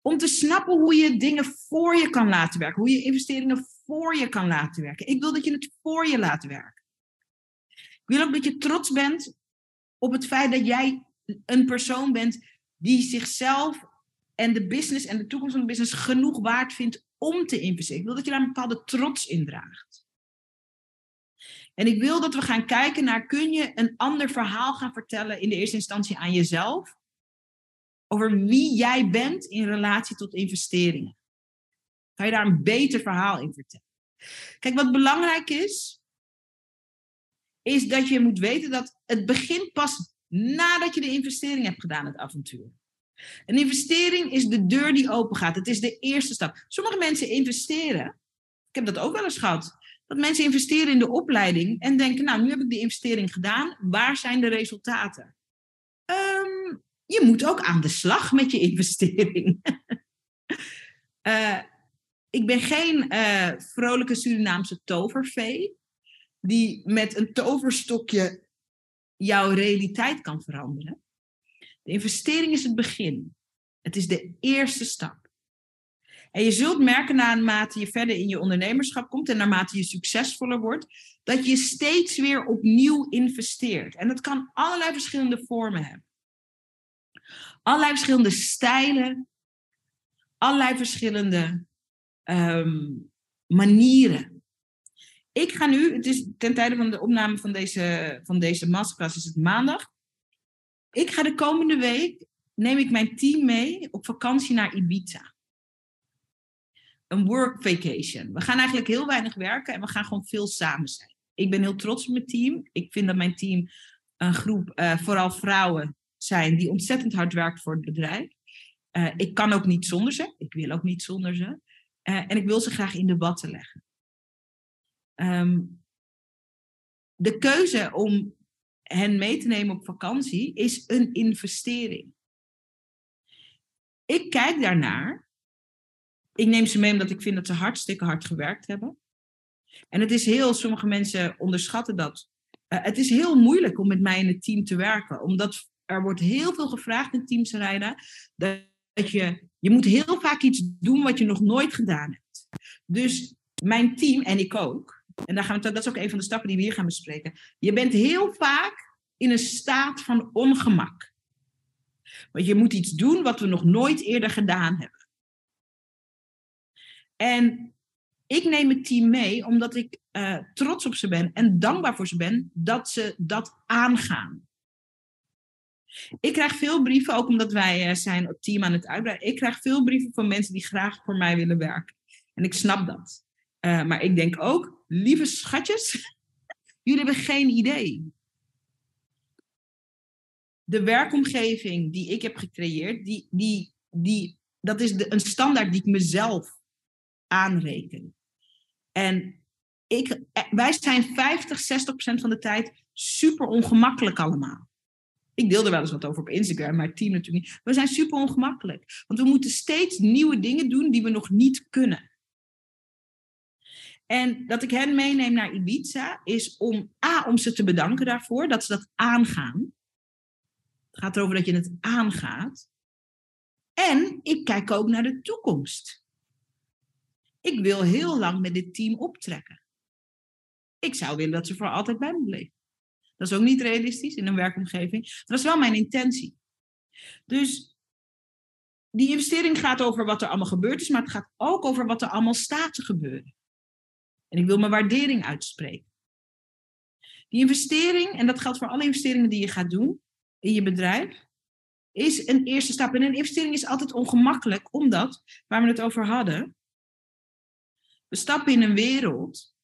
Om te snappen hoe je dingen voor je kan laten werken. Hoe je investeringen voor je kan laten werken. Ik wil dat je het voor je laat werken. Ik wil ook dat je trots bent op het feit dat jij een persoon bent die zichzelf en de business en de toekomst van de business genoeg waard vindt om te investeren. Ik wil dat je daar een bepaalde trots in draagt. En ik wil dat we gaan kijken naar, kun je een ander verhaal gaan vertellen in de eerste instantie aan jezelf? Over wie jij bent in relatie tot investeringen. Kan je daar een beter verhaal in vertellen? Kijk, wat belangrijk is, is dat je moet weten dat het begint pas nadat je de investering hebt gedaan, het avontuur. Een investering is de deur die open gaat. Het is de eerste stap. Sommige mensen investeren. Ik heb dat ook wel eens gehad. Dat mensen investeren in de opleiding en denken, nou, nu heb ik die investering gedaan. Waar zijn de resultaten? Um, je moet ook aan de slag met je investering. uh, ik ben geen uh, vrolijke Surinaamse tovervee die met een toverstokje jouw realiteit kan veranderen. De investering is het begin. Het is de eerste stap. En je zult merken naarmate je verder in je ondernemerschap komt en naarmate je succesvoller wordt, dat je steeds weer opnieuw investeert. En dat kan allerlei verschillende vormen hebben. Allerlei verschillende stijlen, allerlei verschillende ehm, manieren. Ik ga nu, het is ten tijde van de opname van deze, van deze masterclass, is het maandag. Ik ga de komende week, neem ik mijn team mee op vakantie naar Ibiza. Een work vacation. We gaan eigenlijk heel weinig werken en we gaan gewoon veel samen zijn. Ik ben heel trots op mijn team. Ik vind dat mijn team een groep, uh, vooral vrouwen, zijn die ontzettend hard werkt voor het bedrijf. Uh, ik kan ook niet zonder ze. Ik wil ook niet zonder ze. Uh, en ik wil ze graag in debatten leggen. Um, de keuze om hen mee te nemen op vakantie is een investering. Ik kijk daarnaar. Ik neem ze mee omdat ik vind dat ze hartstikke hard gewerkt hebben. En het is heel, sommige mensen onderschatten dat. Uh, het is heel moeilijk om met mij in het team te werken, omdat er wordt heel veel gevraagd in teams rijden. Dat je, je moet heel vaak iets doen wat je nog nooit gedaan hebt. Dus mijn team en ik ook, en daar gaan we, dat is ook een van de stappen die we hier gaan bespreken. Je bent heel vaak in een staat van ongemak. Want je moet iets doen wat we nog nooit eerder gedaan hebben. En ik neem het team mee omdat ik uh, trots op ze ben en dankbaar voor ze ben dat ze dat aangaan. Ik krijg veel brieven, ook omdat wij uh, zijn het team aan het uitbreiden. Ik krijg veel brieven van mensen die graag voor mij willen werken. En ik snap dat. Uh, maar ik denk ook, lieve schatjes, jullie hebben geen idee. De werkomgeving die ik heb gecreëerd, die, die, die, dat is de, een standaard die ik mezelf aanreken. En ik, eh, wij zijn 50, 60 procent van de tijd super ongemakkelijk allemaal. Ik deel er wel eens wat over op Instagram, maar het team natuurlijk niet. We zijn super ongemakkelijk. Want we moeten steeds nieuwe dingen doen die we nog niet kunnen. En dat ik hen meeneem naar Ibiza is om A, om ze te bedanken daarvoor, dat ze dat aangaan. Het gaat erover dat je het aangaat. En ik kijk ook naar de toekomst. Ik wil heel lang met dit team optrekken. Ik zou willen dat ze voor altijd bij me bleven. Dat is ook niet realistisch in een werkomgeving. Maar dat is wel mijn intentie. Dus die investering gaat over wat er allemaal gebeurd is, maar het gaat ook over wat er allemaal staat te gebeuren. En ik wil mijn waardering uitspreken. Die investering, en dat geldt voor alle investeringen die je gaat doen in je bedrijf, is een eerste stap. En een investering is altijd ongemakkelijk, omdat, waar we het over hadden, we stappen in een wereld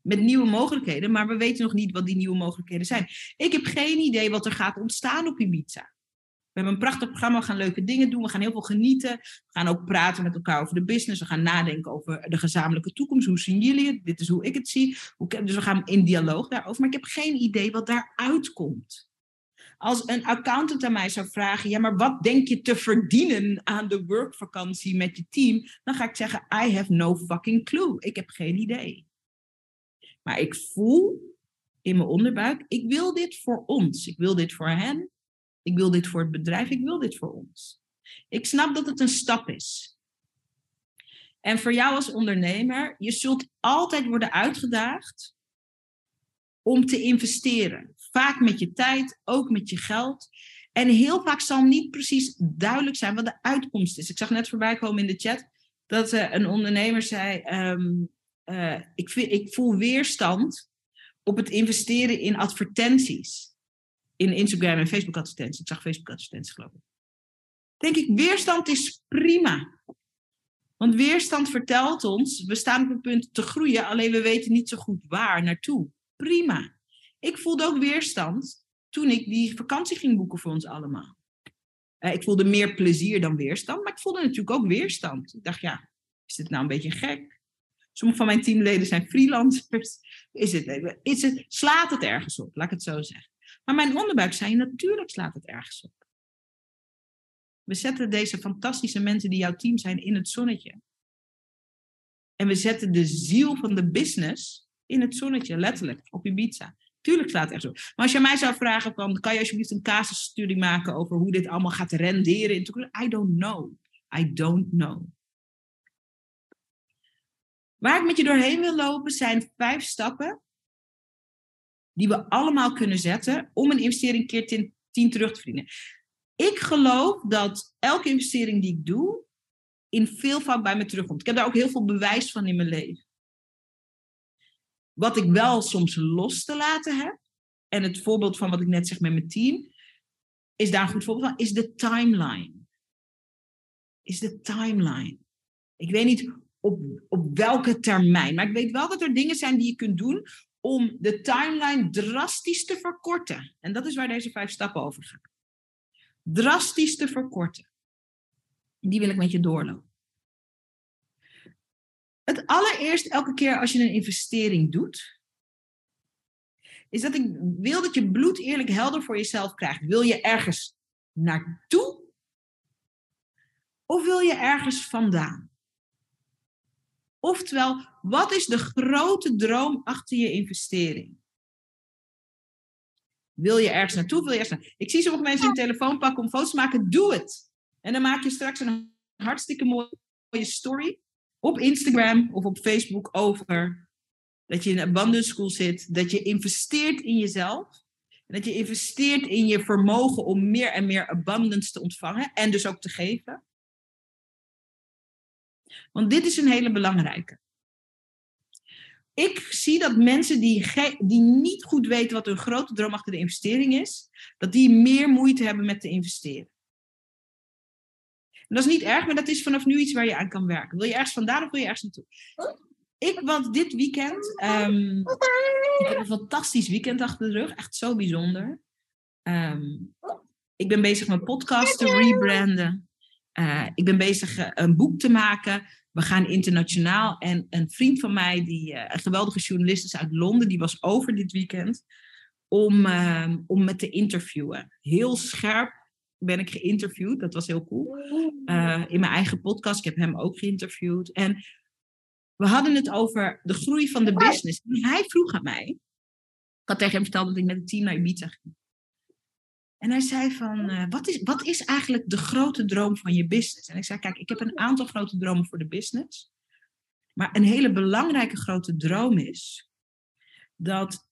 met nieuwe mogelijkheden, maar we weten nog niet wat die nieuwe mogelijkheden zijn. Ik heb geen idee wat er gaat ontstaan op Ibiza. We hebben een prachtig programma, we gaan leuke dingen doen, we gaan heel veel genieten. We gaan ook praten met elkaar over de business, we gaan nadenken over de gezamenlijke toekomst. Hoe zien jullie het? Dit is hoe ik het zie. Dus we gaan in dialoog daarover, maar ik heb geen idee wat daaruit komt. Als een accountant aan mij zou vragen, ja, maar wat denk je te verdienen aan de workvakantie met je team? Dan ga ik zeggen, I have no fucking clue. Ik heb geen idee. Maar ik voel in mijn onderbuik, ik wil dit voor ons. Ik wil dit voor hen. Ik wil dit voor het bedrijf. Ik wil dit voor ons. Ik snap dat het een stap is. En voor jou als ondernemer, je zult altijd worden uitgedaagd om te investeren. Vaak met je tijd, ook met je geld. En heel vaak zal niet precies duidelijk zijn wat de uitkomst is. Ik zag net voorbij komen in de chat dat uh, een ondernemer zei: um, uh, ik, ik voel weerstand op het investeren in advertenties. In Instagram en Facebook advertenties. Ik zag Facebook advertenties geloof ik. Denk ik, weerstand is prima. Want weerstand vertelt ons, we staan op een punt te groeien, alleen we weten niet zo goed waar naartoe. Prima. Ik voelde ook weerstand toen ik die vakantie ging boeken voor ons allemaal. Uh, ik voelde meer plezier dan weerstand, maar ik voelde natuurlijk ook weerstand. Ik dacht, ja, is dit nou een beetje gek? Sommige van mijn teamleden zijn freelancers. Is het, is het, slaat het ergens op, laat ik het zo zeggen. Maar mijn onderbuik zei, natuurlijk slaat het ergens op. We zetten deze fantastische mensen die jouw team zijn in het zonnetje. En we zetten de ziel van de business in het zonnetje, letterlijk, op Ibiza. Tuurlijk slaat het echt zo. Maar als je mij zou vragen, van, kan je alsjeblieft een casusstudie maken over hoe dit allemaal gaat renderen in? I don't know. I don't know. Waar ik met je doorheen wil lopen zijn vijf stappen die we allemaal kunnen zetten om een investering keer 10 terug te verdienen. Ik geloof dat elke investering die ik doe, in veelvoud bij me terugkomt. Ik heb daar ook heel veel bewijs van in mijn leven. Wat ik wel soms los te laten heb, en het voorbeeld van wat ik net zeg met mijn team, is daar een goed voorbeeld van, is de timeline. Is de timeline. Ik weet niet op, op welke termijn, maar ik weet wel dat er dingen zijn die je kunt doen om de timeline drastisch te verkorten. En dat is waar deze vijf stappen over gaan. Drastisch te verkorten. Die wil ik met je doorlopen. Het allereerst, elke keer als je een investering doet, is dat ik wil dat je bloed eerlijk helder voor jezelf krijgt. Wil je ergens naartoe? Of wil je ergens vandaan? Oftewel, wat is de grote droom achter je investering? Wil je ergens naartoe? Wil je ergens naartoe? Ik zie sommige mensen een telefoon pakken om foto's te maken. Doe het! En dan maak je straks een hartstikke mooie story op Instagram of op Facebook over dat je in een abundance school zit, dat je investeert in jezelf. En dat je investeert in je vermogen om meer en meer abundance te ontvangen en dus ook te geven. Want dit is een hele belangrijke. Ik zie dat mensen die, die niet goed weten wat hun grote droom investering is, dat die meer moeite hebben met te investeren. Dat is niet erg, maar dat is vanaf nu iets waar je aan kan werken. Wil je ergens vandaan of wil je ergens naartoe? Ik was dit weekend, um, ik heb een fantastisch weekend achter de rug, echt zo bijzonder. Um, ik ben bezig mijn podcast te rebranden. Uh, ik ben bezig uh, een boek te maken. We gaan internationaal. En een vriend van mij, die uh, een geweldige journalist is uit Londen, die was over dit weekend om, ehm, om me te interviewen. Heel scherp ben ik geïnterviewd. Dat was heel cool. Uh, in mijn eigen podcast. Ik heb hem ook geïnterviewd. En we hadden het over de groei van de business. En hij vroeg aan mij. Ik had tegen hem verteld dat ik met het team naar Ibiza ging. En hij zei van, uh, wat, is, wat is eigenlijk de grote droom van je business? En ik zei, kijk, ik heb een aantal grote dromen voor de business. Maar een hele belangrijke grote droom is dat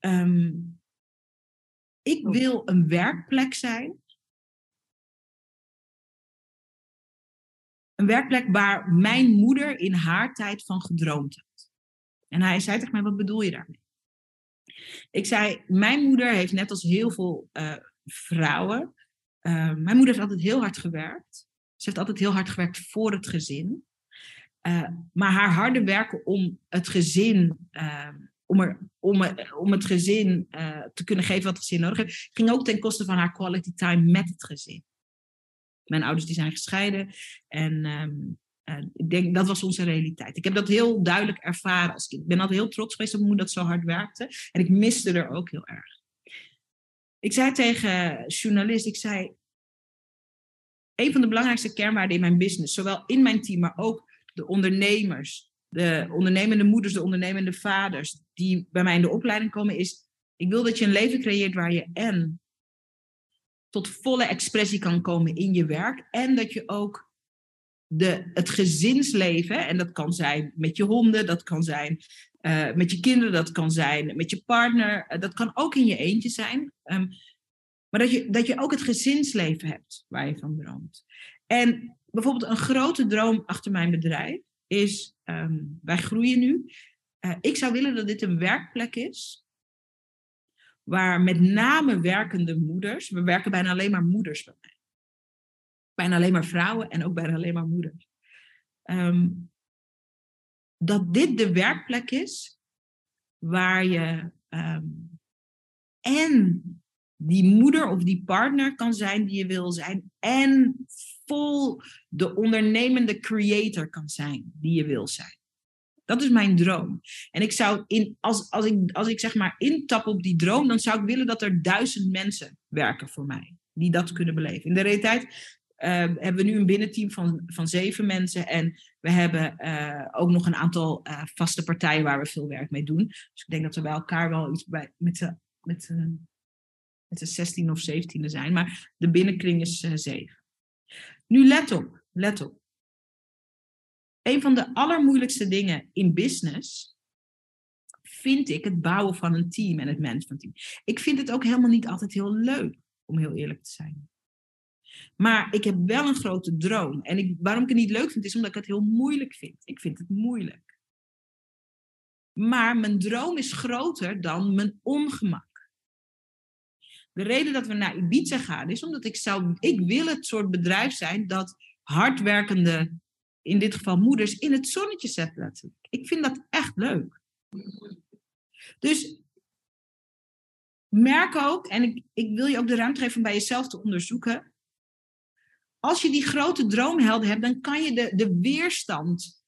um, ik wil een werkplek zijn Een werkplek waar mijn moeder in haar tijd van gedroomd had. En hij zei tegen mij, wat bedoel je daarmee? Ik zei, mijn moeder heeft net als heel veel uh, vrouwen, uh, mijn moeder heeft altijd heel hard gewerkt. Ze heeft altijd heel hard gewerkt voor het gezin. Uh, maar haar harde werken om het gezin, om, er, om, om het gezin te kunnen geven wat het gezin nodig heeft, ging ook ten koste van haar quality time met het gezin. Mijn ouders die zijn gescheiden. En um, ik denk, dat was onze realiteit. Ik heb dat heel duidelijk ervaren als kind. Ik ben altijd heel trots geweest op mijn moeder dat zo hard werkte. En ik miste er ook heel erg. Ik zei tegen journalist, ik zei, een van de belangrijkste kernwaarden in mijn business, zowel in mijn team, maar ook de ondernemers, de ondernemende moeders, de ondernemende vaders, die bij mij in de opleiding komen, is, ik wil dat je een leven creëert waar je en tot volle expressie kan komen in je werk. En dat je ook de, het gezinsleven, en dat kan zijn met je honden, dat kan zijn uh, met je kinderen, dat kan zijn met je partner, uh, dat kan ook in je eentje zijn. Um, maar dat je, dat je ook het gezinsleven hebt waar je van droomt. En bijvoorbeeld een grote droom achter mijn bedrijf is, um, wij groeien nu. Uh, ik zou willen dat dit een werkplek is waar met name werkende moeders, we werken bijna alleen maar moeders bij mij. Bijna alleen maar vrouwen en ook bijna alleen maar moeders. Um, dat dit de werkplek is waar je um, en die moeder of die partner kan zijn die je wil zijn en vol de ondernemende creator kan zijn die je wil zijn. Dat is mijn droom. En ik zou in, als, als, ik, als ik zeg maar intap op die droom, dan zou ik willen dat er duizend mensen werken voor mij. Die dat kunnen beleven. In de realiteit uh, hebben we nu een binnenteam van, van zeven mensen. En we hebben uh, ook nog een aantal uh, vaste partijen waar we veel werk mee doen. Dus ik denk dat we bij elkaar wel iets bij, met de, met de, met de 16 of 17 zijn. Maar de binnenkring is zeven. Nu let op, let op een van de allermoeilijkste dingen in business vind ik het bouwen van een team en het managementteam. Ik vind het ook helemaal niet altijd heel leuk, om heel eerlijk te zijn. Maar ik heb wel een grote droom. En ik, waarom ik het niet leuk vind, is omdat ik het heel moeilijk vind. Ik vind het moeilijk. Maar mijn droom is groter dan mijn ongemak. De reden dat we naar Ibiza gaan is omdat ik zou, ik wil het soort bedrijf zijn dat hardwerkende, in dit geval moeders, in het zonnetje zet. Ik vind dat echt leuk. Dus merk ook, en ik, ik wil je ook de ruimte geven om bij jezelf te onderzoeken. Als je die grote droomhelden hebt, dan kan je de, de weerstand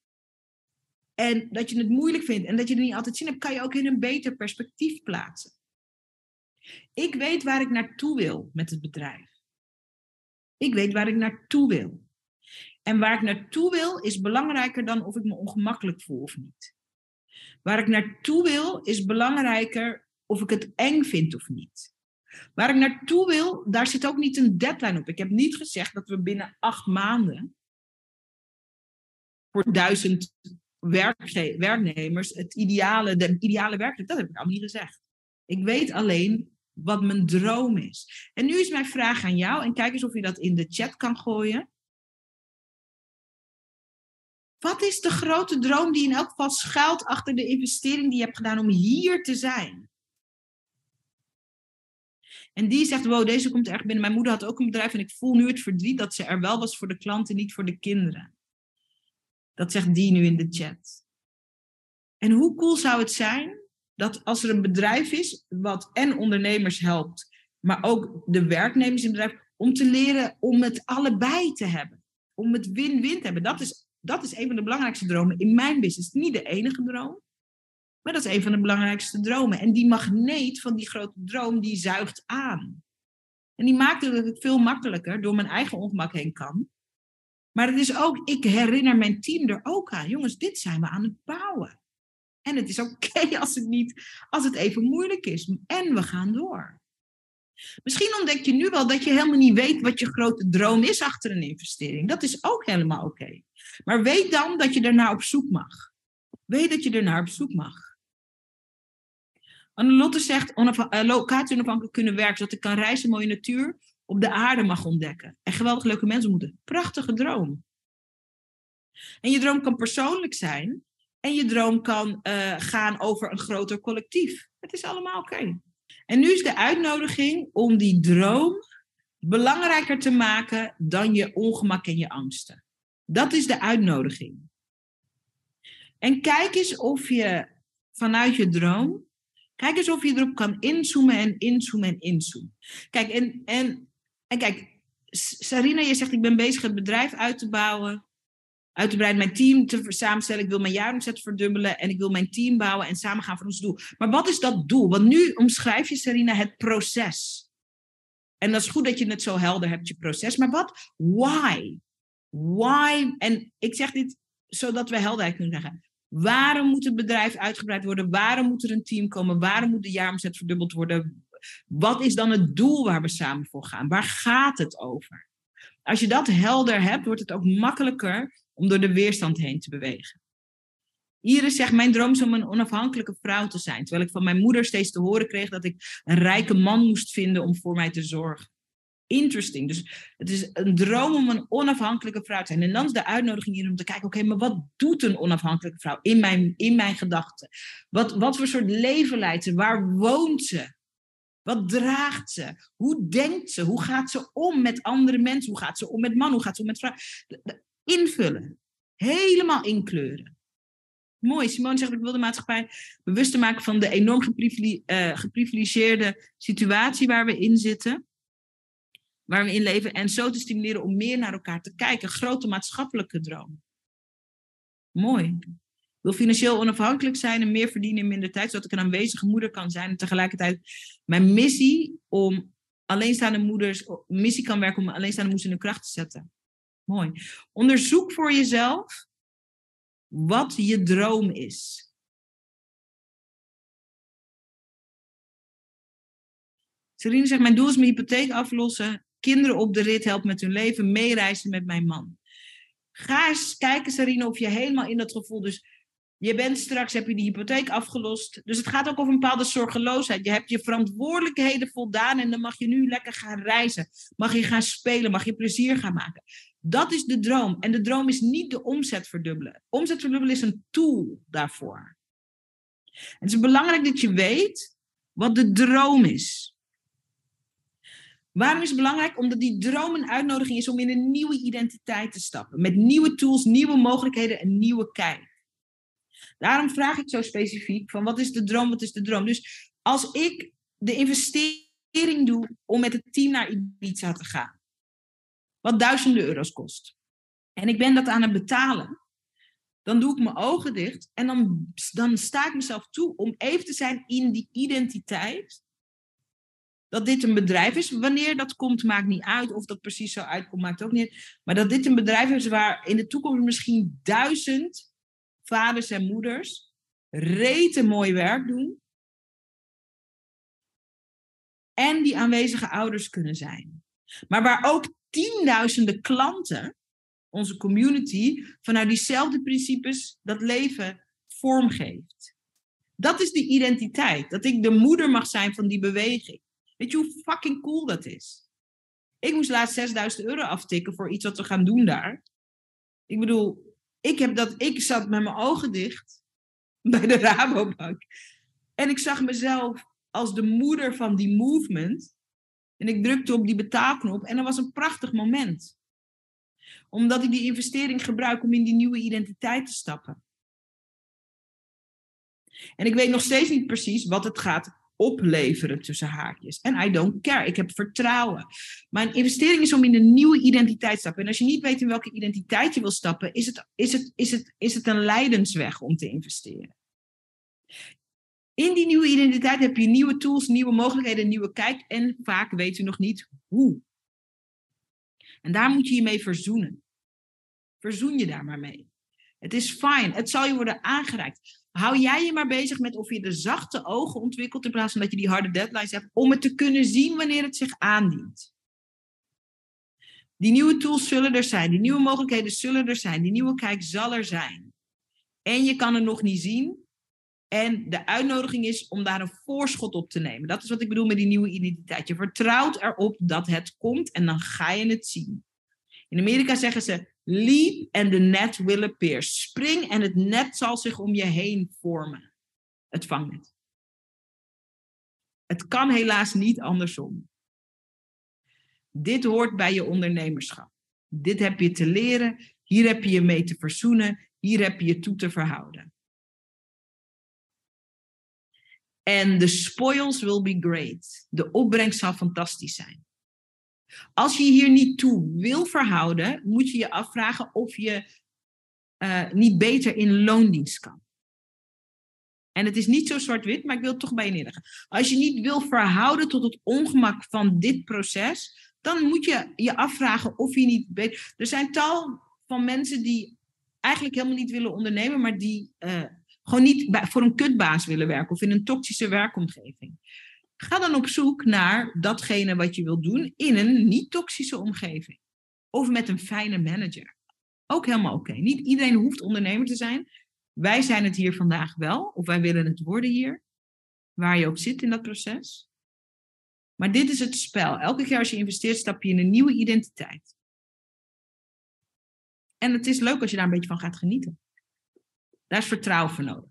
en dat je het moeilijk vindt en dat je er niet altijd zin hebt, kan je ook in een beter perspectief plaatsen. Ik weet waar ik naartoe wil met het bedrijf. Ik weet waar ik naartoe wil. En waar ik naartoe wil is belangrijker dan of ik me ongemakkelijk voel of niet. Waar ik naartoe wil is belangrijker of ik het eng vind of niet. Waar ik naartoe wil, daar zit ook niet een deadline op. Ik heb niet gezegd dat we binnen acht maanden voor duizend werknemers het ideale, de ideale werkelijk, dat heb ik allemaal niet gezegd. Ik weet alleen wat mijn droom is. En nu is mijn vraag aan jou, en kijk eens of je dat in de chat kan gooien. Wat is de grote droom die in elk geval schuilt achter de investering die je hebt gedaan om hier te zijn? En die zegt, wow, deze komt erg binnen. Mijn moeder had ook een bedrijf en ik voel nu het verdriet dat ze er wel was voor de klanten, niet voor de kinderen. Dat zegt die nu in de chat. En hoe cool zou het zijn dat als er een bedrijf is wat en ondernemers helpt, maar ook de werknemers in het bedrijf, om te leren om het allebei te hebben. Om het win-win te hebben. Dat is, dat is een van de belangrijkste dromen in mijn business. Niet de enige droom, maar dat is een van de belangrijkste dromen. En die magneet van die grote droom, die zuigt aan. En die maakt dat het veel makkelijker door mijn eigen ongemak heen kan. Maar het is ook, ik herinner mijn team er ook aan. Jongens, dit zijn we aan het bouwen. En het is oké als het niet, als het even moeilijk is. En we gaan door. Misschien ontdek je nu wel dat je helemaal niet weet wat je grote droom is achter een investering. Dat is ook helemaal oké. Maar weet dan dat je ernaar op zoek mag. Weet dat je ernaar op zoek mag. Annelotte zegt uh, locatie onafhankelijk kunnen werken, zodat ik kan reizen, mooie natuur op de aarde mag ontdekken. En geweldig leuke mensen moeten. Prachtige droom. En je droom kan persoonlijk zijn. En je droom kan uh, gaan over een groter collectief. Het is allemaal oké. En nu is de uitnodiging om die droom belangrijker te maken dan je ongemak en je angsten. Dat is de uitnodiging. En kijk eens of je vanuit je droom, kijk eens of je erop kan inzoomen en inzoomen en inzoomen. Kijk, en, en, en kijk, Sarina, je zegt ik ben bezig het bedrijf uit te bouwen uit te breiden, mijn team te samenstellen. Ik wil mijn jaaromzet verdubbelen en ik wil mijn team bouwen en samen gaan voor ons doel. Maar wat is dat doel? Want nu omschrijf je, Serena, het proces. En dat is goed dat je het zo helder hebt, je proces. Maar wat? Why? Why? En ik zeg dit zodat we helderheid kunnen zeggen. Waarom moet het bedrijf uitgebreid worden? Waarom moet er een team komen? Waarom moet de jaaromzet verdubbeld worden? Wat is dan het doel waar we samen voor gaan? Waar gaat het over? Als je dat helder hebt, wordt het ook makkelijker om door de weerstand heen te bewegen. Iris zegt, mijn droom is om een onafhankelijke vrouw te zijn. Terwijl ik van mijn moeder steeds te horen kreeg dat ik een rijke man moest vinden om voor mij te zorgen. Interesting. Dus het is een droom om een onafhankelijke vrouw te zijn. En dan is de uitnodiging hier om te kijken, oké, maar wat doet een onafhankelijke vrouw in mijn, in mijn gedachten? Wat, wat voor soort leven leidt ze? Waar woont ze? Wat draagt ze? Hoe denkt ze? Hoe gaat ze om met andere mensen? Hoe gaat ze om met mannen? Hoe gaat ze om met vrouwen? Invullen. Helemaal inkleuren. Mooi. Simone zegt, ik wil de maatschappij bewust maken van de enorm uh, geprivilegeerde situatie waar we in zitten. Waar we in leven. En zo te stimuleren om meer naar elkaar te kijken. Grote maatschappelijke droom. Mooi. Wil financieel onafhankelijk zijn en meer verdienen in minder tijd, zodat ik een aanwezige moeder kan zijn. En tegelijkertijd mijn missie om alleenstaande moeders, missie kan werken om alleenstaande moeders in de kracht te zetten. Mooi. Onderzoek voor jezelf wat je droom is. Serine zegt, mijn doel is mijn hypotheek aflossen, kinderen op de rit helpen met hun leven, meereizen met mijn man. Ga eens kijken, Sarine, of je helemaal in dat gevoel. Dus je bent straks, heb je die hypotheek afgelost. Dus het gaat ook over een bepaalde zorgeloosheid. Je hebt je verantwoordelijkheden voldaan en dan mag je nu lekker gaan reizen. Mag je gaan spelen, mag je plezier gaan maken. Dat is de droom. En de droom is niet de omzet verdubbelen. Omzet verdubbelen is een tool daarvoor. Het is belangrijk dat je weet wat de droom is. Waarom is het belangrijk? Omdat die droom een uitnodiging is om in een nieuwe identiteit te stappen. Met nieuwe tools, nieuwe mogelijkheden en nieuwe kijk. Daarom vraag ik zo specifiek van wat is de droom, wat is de droom? Dus als ik de investering doe om met het team naar Ibiza te gaan, wat duizenden euro's kost, en ik ben dat aan het betalen, dan doe ik mijn ogen dicht en dan, dan sta ik mezelf toe om even te zijn in die identiteit. Dat dit een bedrijf is. Wanneer dat komt, maakt niet uit. Of dat precies zo uitkomt, maakt ook niet uit. Maar dat dit een bedrijf is waar in de toekomst misschien duizend vaders en moeders rete mooi werk doen. En die aanwezige ouders kunnen zijn. Maar waar ook tienduizenden klanten, onze community, vanuit diezelfde principes dat leven vormgeeft. Dat is de identiteit. Dat ik de moeder mag zijn van die beweging. Weet je hoe fucking cool dat is? Ik moest laatst 6000 euro aftikken voor iets wat we gaan doen daar. Ik bedoel, ik, heb dat, ik zat met mijn ogen dicht bij de Rabobank. En ik zag mezelf als de moeder van die movement. En ik drukte op die betaalknop en dat was een prachtig moment. Omdat ik die investering gebruik om in die nieuwe identiteit te stappen. En ik weet nog steeds niet precies wat het gaat opleveren tussen haakjes. En I don't care. Ik heb vertrouwen. Mijn investering is om in een nieuwe identiteit te stappen. En als je niet weet in welke identiteit je wil stappen, is het, is het, is het, is het een leidensweg om te investeren. In die nieuwe identiteit heb je nieuwe tools, nieuwe mogelijkheden, nieuwe kijk. En vaak weet u nog niet hoe. En daar moet je je mee verzoenen. Verzoen je daar maar mee. Het is fijn. Het zal je worden aangereikt. Hou jij je maar bezig met of je de zachte ogen ontwikkelt in plaats van dat je die harde deadlines hebt, om het te kunnen zien wanneer het zich aandient. Die nieuwe tools zullen er zijn, die nieuwe mogelijkheden zullen er zijn, die nieuwe kijk zal er zijn. En je kan het nog niet zien. En de uitnodiging is om daar een voorschot op te nemen. Dat is wat ik bedoel met die nieuwe identiteit. Je vertrouwt erop dat het komt en dan ga je het zien. In Amerika zeggen ze Leap and the net will appear. Spring en het net zal zich om je heen vormen. Het vangnet. Het kan helaas niet andersom. Dit hoort bij je ondernemerschap. Dit heb je te leren. Hier heb je je mee te verzoenen. Hier heb je je toe te verhouden. En the spoils will be great. De opbrengst zal fantastisch zijn. Als je hier niet toe wil verhouden, moet je je afvragen of je uh, niet beter in loondienst kan. En het is niet zo zwart-wit, maar ik wil het toch bij je neerleggen. Als je niet wil verhouden tot het ongemak van dit proces, dan moet je je afvragen of je niet beter. Er zijn tal van mensen die eigenlijk helemaal niet willen ondernemen, maar die uh, gewoon niet voor een kutbaas willen werken of in een toxische werkomgeving. Ga dan op zoek naar datgene wat je wilt doen in een niet-toxische omgeving. Of met een fijne manager. Ook helemaal oké. Niet iedereen hoeft ondernemer te zijn. Wij zijn het hier vandaag wel, of wij willen het worden hier. Waar je ook zit in dat proces. Maar dit is het spel. Elke keer als je investeert, stap je in een nieuwe identiteit. En het is leuk als je daar een beetje van gaat genieten. Daar is vertrouwen voor nodig.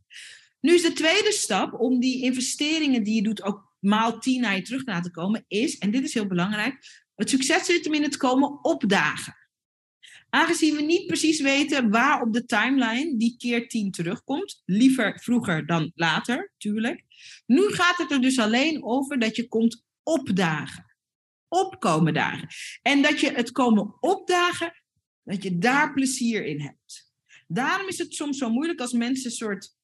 Nu is de tweede stap om die investeringen die je doet ook maal tien naar je terug laten komen, is, en dit is heel belangrijk, het succes zit hem in het komen opdagen. Aangezien we niet precies weten waar op de timeline die keer 10 terugkomt, liever vroeger dan later, tuurlijk. Nu gaat het er dus alleen over dat je komt opdagen. Opkomen dagen. En dat je het komen opdagen, dat je daar plezier in hebt. Daarom is het soms zo moeilijk als mensen een soort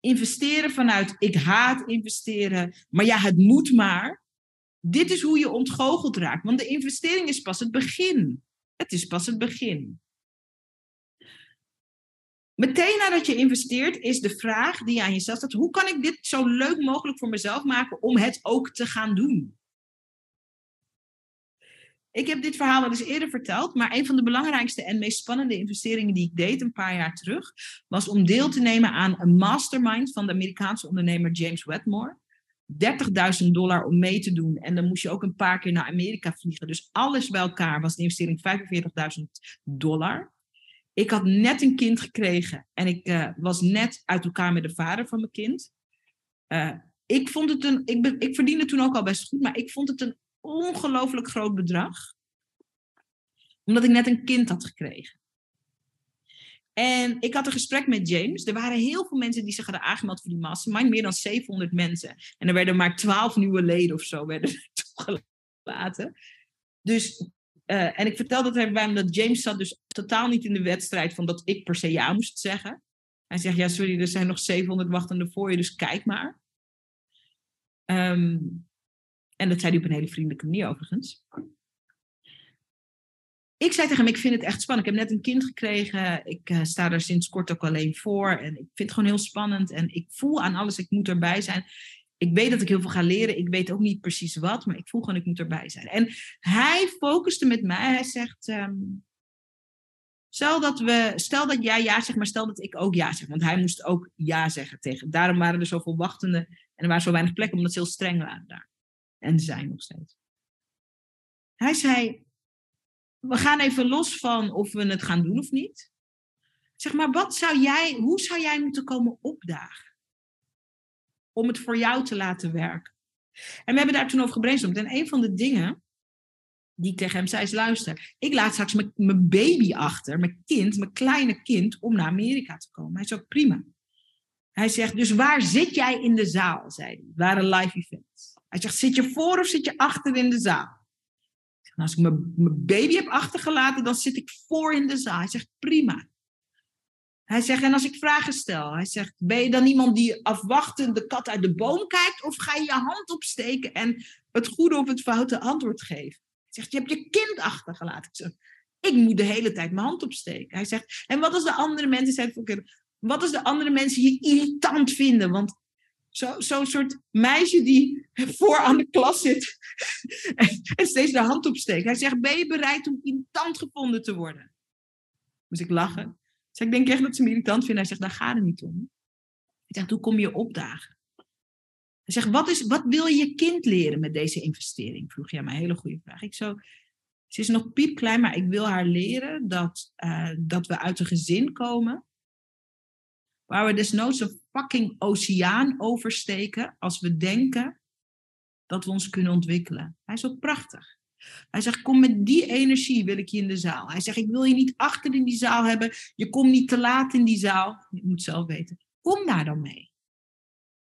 investeren vanuit ik haat investeren, maar ja, het moet maar. Dit is hoe je ontgoocheld raakt, want de investering is pas het begin. Het is pas het begin. Meteen nadat je investeert is de vraag die je aan jezelf stelt: hoe kan ik dit zo leuk mogelijk voor mezelf maken om het ook te gaan doen? Ik heb dit verhaal wel eens eerder verteld, maar een van de belangrijkste en meest spannende investeringen die ik deed een paar jaar terug, was om deel te nemen aan een mastermind van de Amerikaanse ondernemer James Wedmore. 30.000 dollar om mee te doen. En dan moest je ook een paar keer naar Amerika vliegen. Dus alles bij elkaar was de investering 45.000 dollar. Ik had net een kind gekregen en ik uh, was net uit elkaar met de vader van mijn kind. Uh, ik vond het een, ik, ben, ik verdiende toen ook al best goed, maar ik vond het een ongelooflijk groot bedrag. Omdat ik net een kind had gekregen. En ik had een gesprek met James. Er waren heel veel mensen die zich hadden aangemeld voor die mastermind. Meer dan 700 mensen. En er werden maar 12 nieuwe leden of zo werden toegelaten. Dus, uh, en ik vertelde dat bij hem dat James zat dus totaal niet in de wedstrijd van dat ik per se ja moest zeggen. Hij zegt, ja sorry, er zijn nog 700 wachtende voor je, dus kijk maar. Um, en dat zei hij op een hele vriendelijke manier overigens. Ik zei tegen hem, ik vind het echt spannend. Ik heb net een kind gekregen. Ik uh, sta er sinds kort ook alleen voor. En ik vind het gewoon heel spannend. En ik voel aan alles, ik moet erbij zijn. Ik weet dat ik heel veel ga leren. Ik weet ook niet precies wat, maar ik voel gewoon, ik moet erbij zijn. En hij focuste met mij. Hij zegt, um, stel, dat we, stel dat jij ja zegt, maar stel dat ik ook ja zeg. Want hij moest ook ja zeggen tegen. Daarom waren er zoveel wachtenden. En er waren zo weinig plekken, omdat ze heel streng waren daar. En zijn nog steeds. Hij zei, we gaan even los van of we het gaan doen of niet. Zeg maar, wat zou jij, hoe zou jij moeten komen opdagen? Om het voor jou te laten werken. En we hebben daar toen over gebrainstormd. En een van de dingen die ik tegen hem zei is, luister, ik laat straks mijn baby achter, mijn kind, mijn kleine kind, om naar Amerika te komen. Hij is ook prima. Hij zegt, dus waar zit jij in de zaal, zei hij. Het waren live events. Hij zegt, zit je voor of zit je achter in de zaal? als ik mijn, baby heb achtergelaten, dan zit ik voor in de zaal. Hij zegt, prima. Hij zegt, en als ik vragen stel, hij zegt, ben je dan iemand die afwachtend de kat uit de boom kijkt? Of ga je je hand opsteken en het goede of het foute antwoord geven? Hij zegt, je hebt je kind achtergelaten. Ik zeg, ik moet de hele tijd mijn hand opsteken. Hij zegt, en wat als de andere mensen zijn, wat als de andere mensen je irritant vinden? Want Zo'n zo soort meisje die voor aan de klas zit en, steeds de hand opsteekt. Hij zegt, ben je bereid om irritant gevonden te worden? Moest ik lachen. Zeg, ik denk echt dat ze me irritant vinden. Hij zegt, daar gaat het niet om. Hij zegt, hoe kom je opdagen? Hij zegt, wat, is, wat wil je kind leren met deze investering? Vroeg jij mij, een hele goede vraag. Ik zo, ze is nog piepklein, maar ik wil haar leren dat, uh, dat we uit een gezin komen Waar we desnoods een fucking oceaan oversteken als we denken dat we ons kunnen ontwikkelen. Hij is ook prachtig. Hij zegt, kom met die energie wil ik je in de zaal. Hij zegt, ik wil je niet achter in die zaal hebben. Je komt niet te laat in die zaal. Je moet zelf weten. Kom daar dan mee.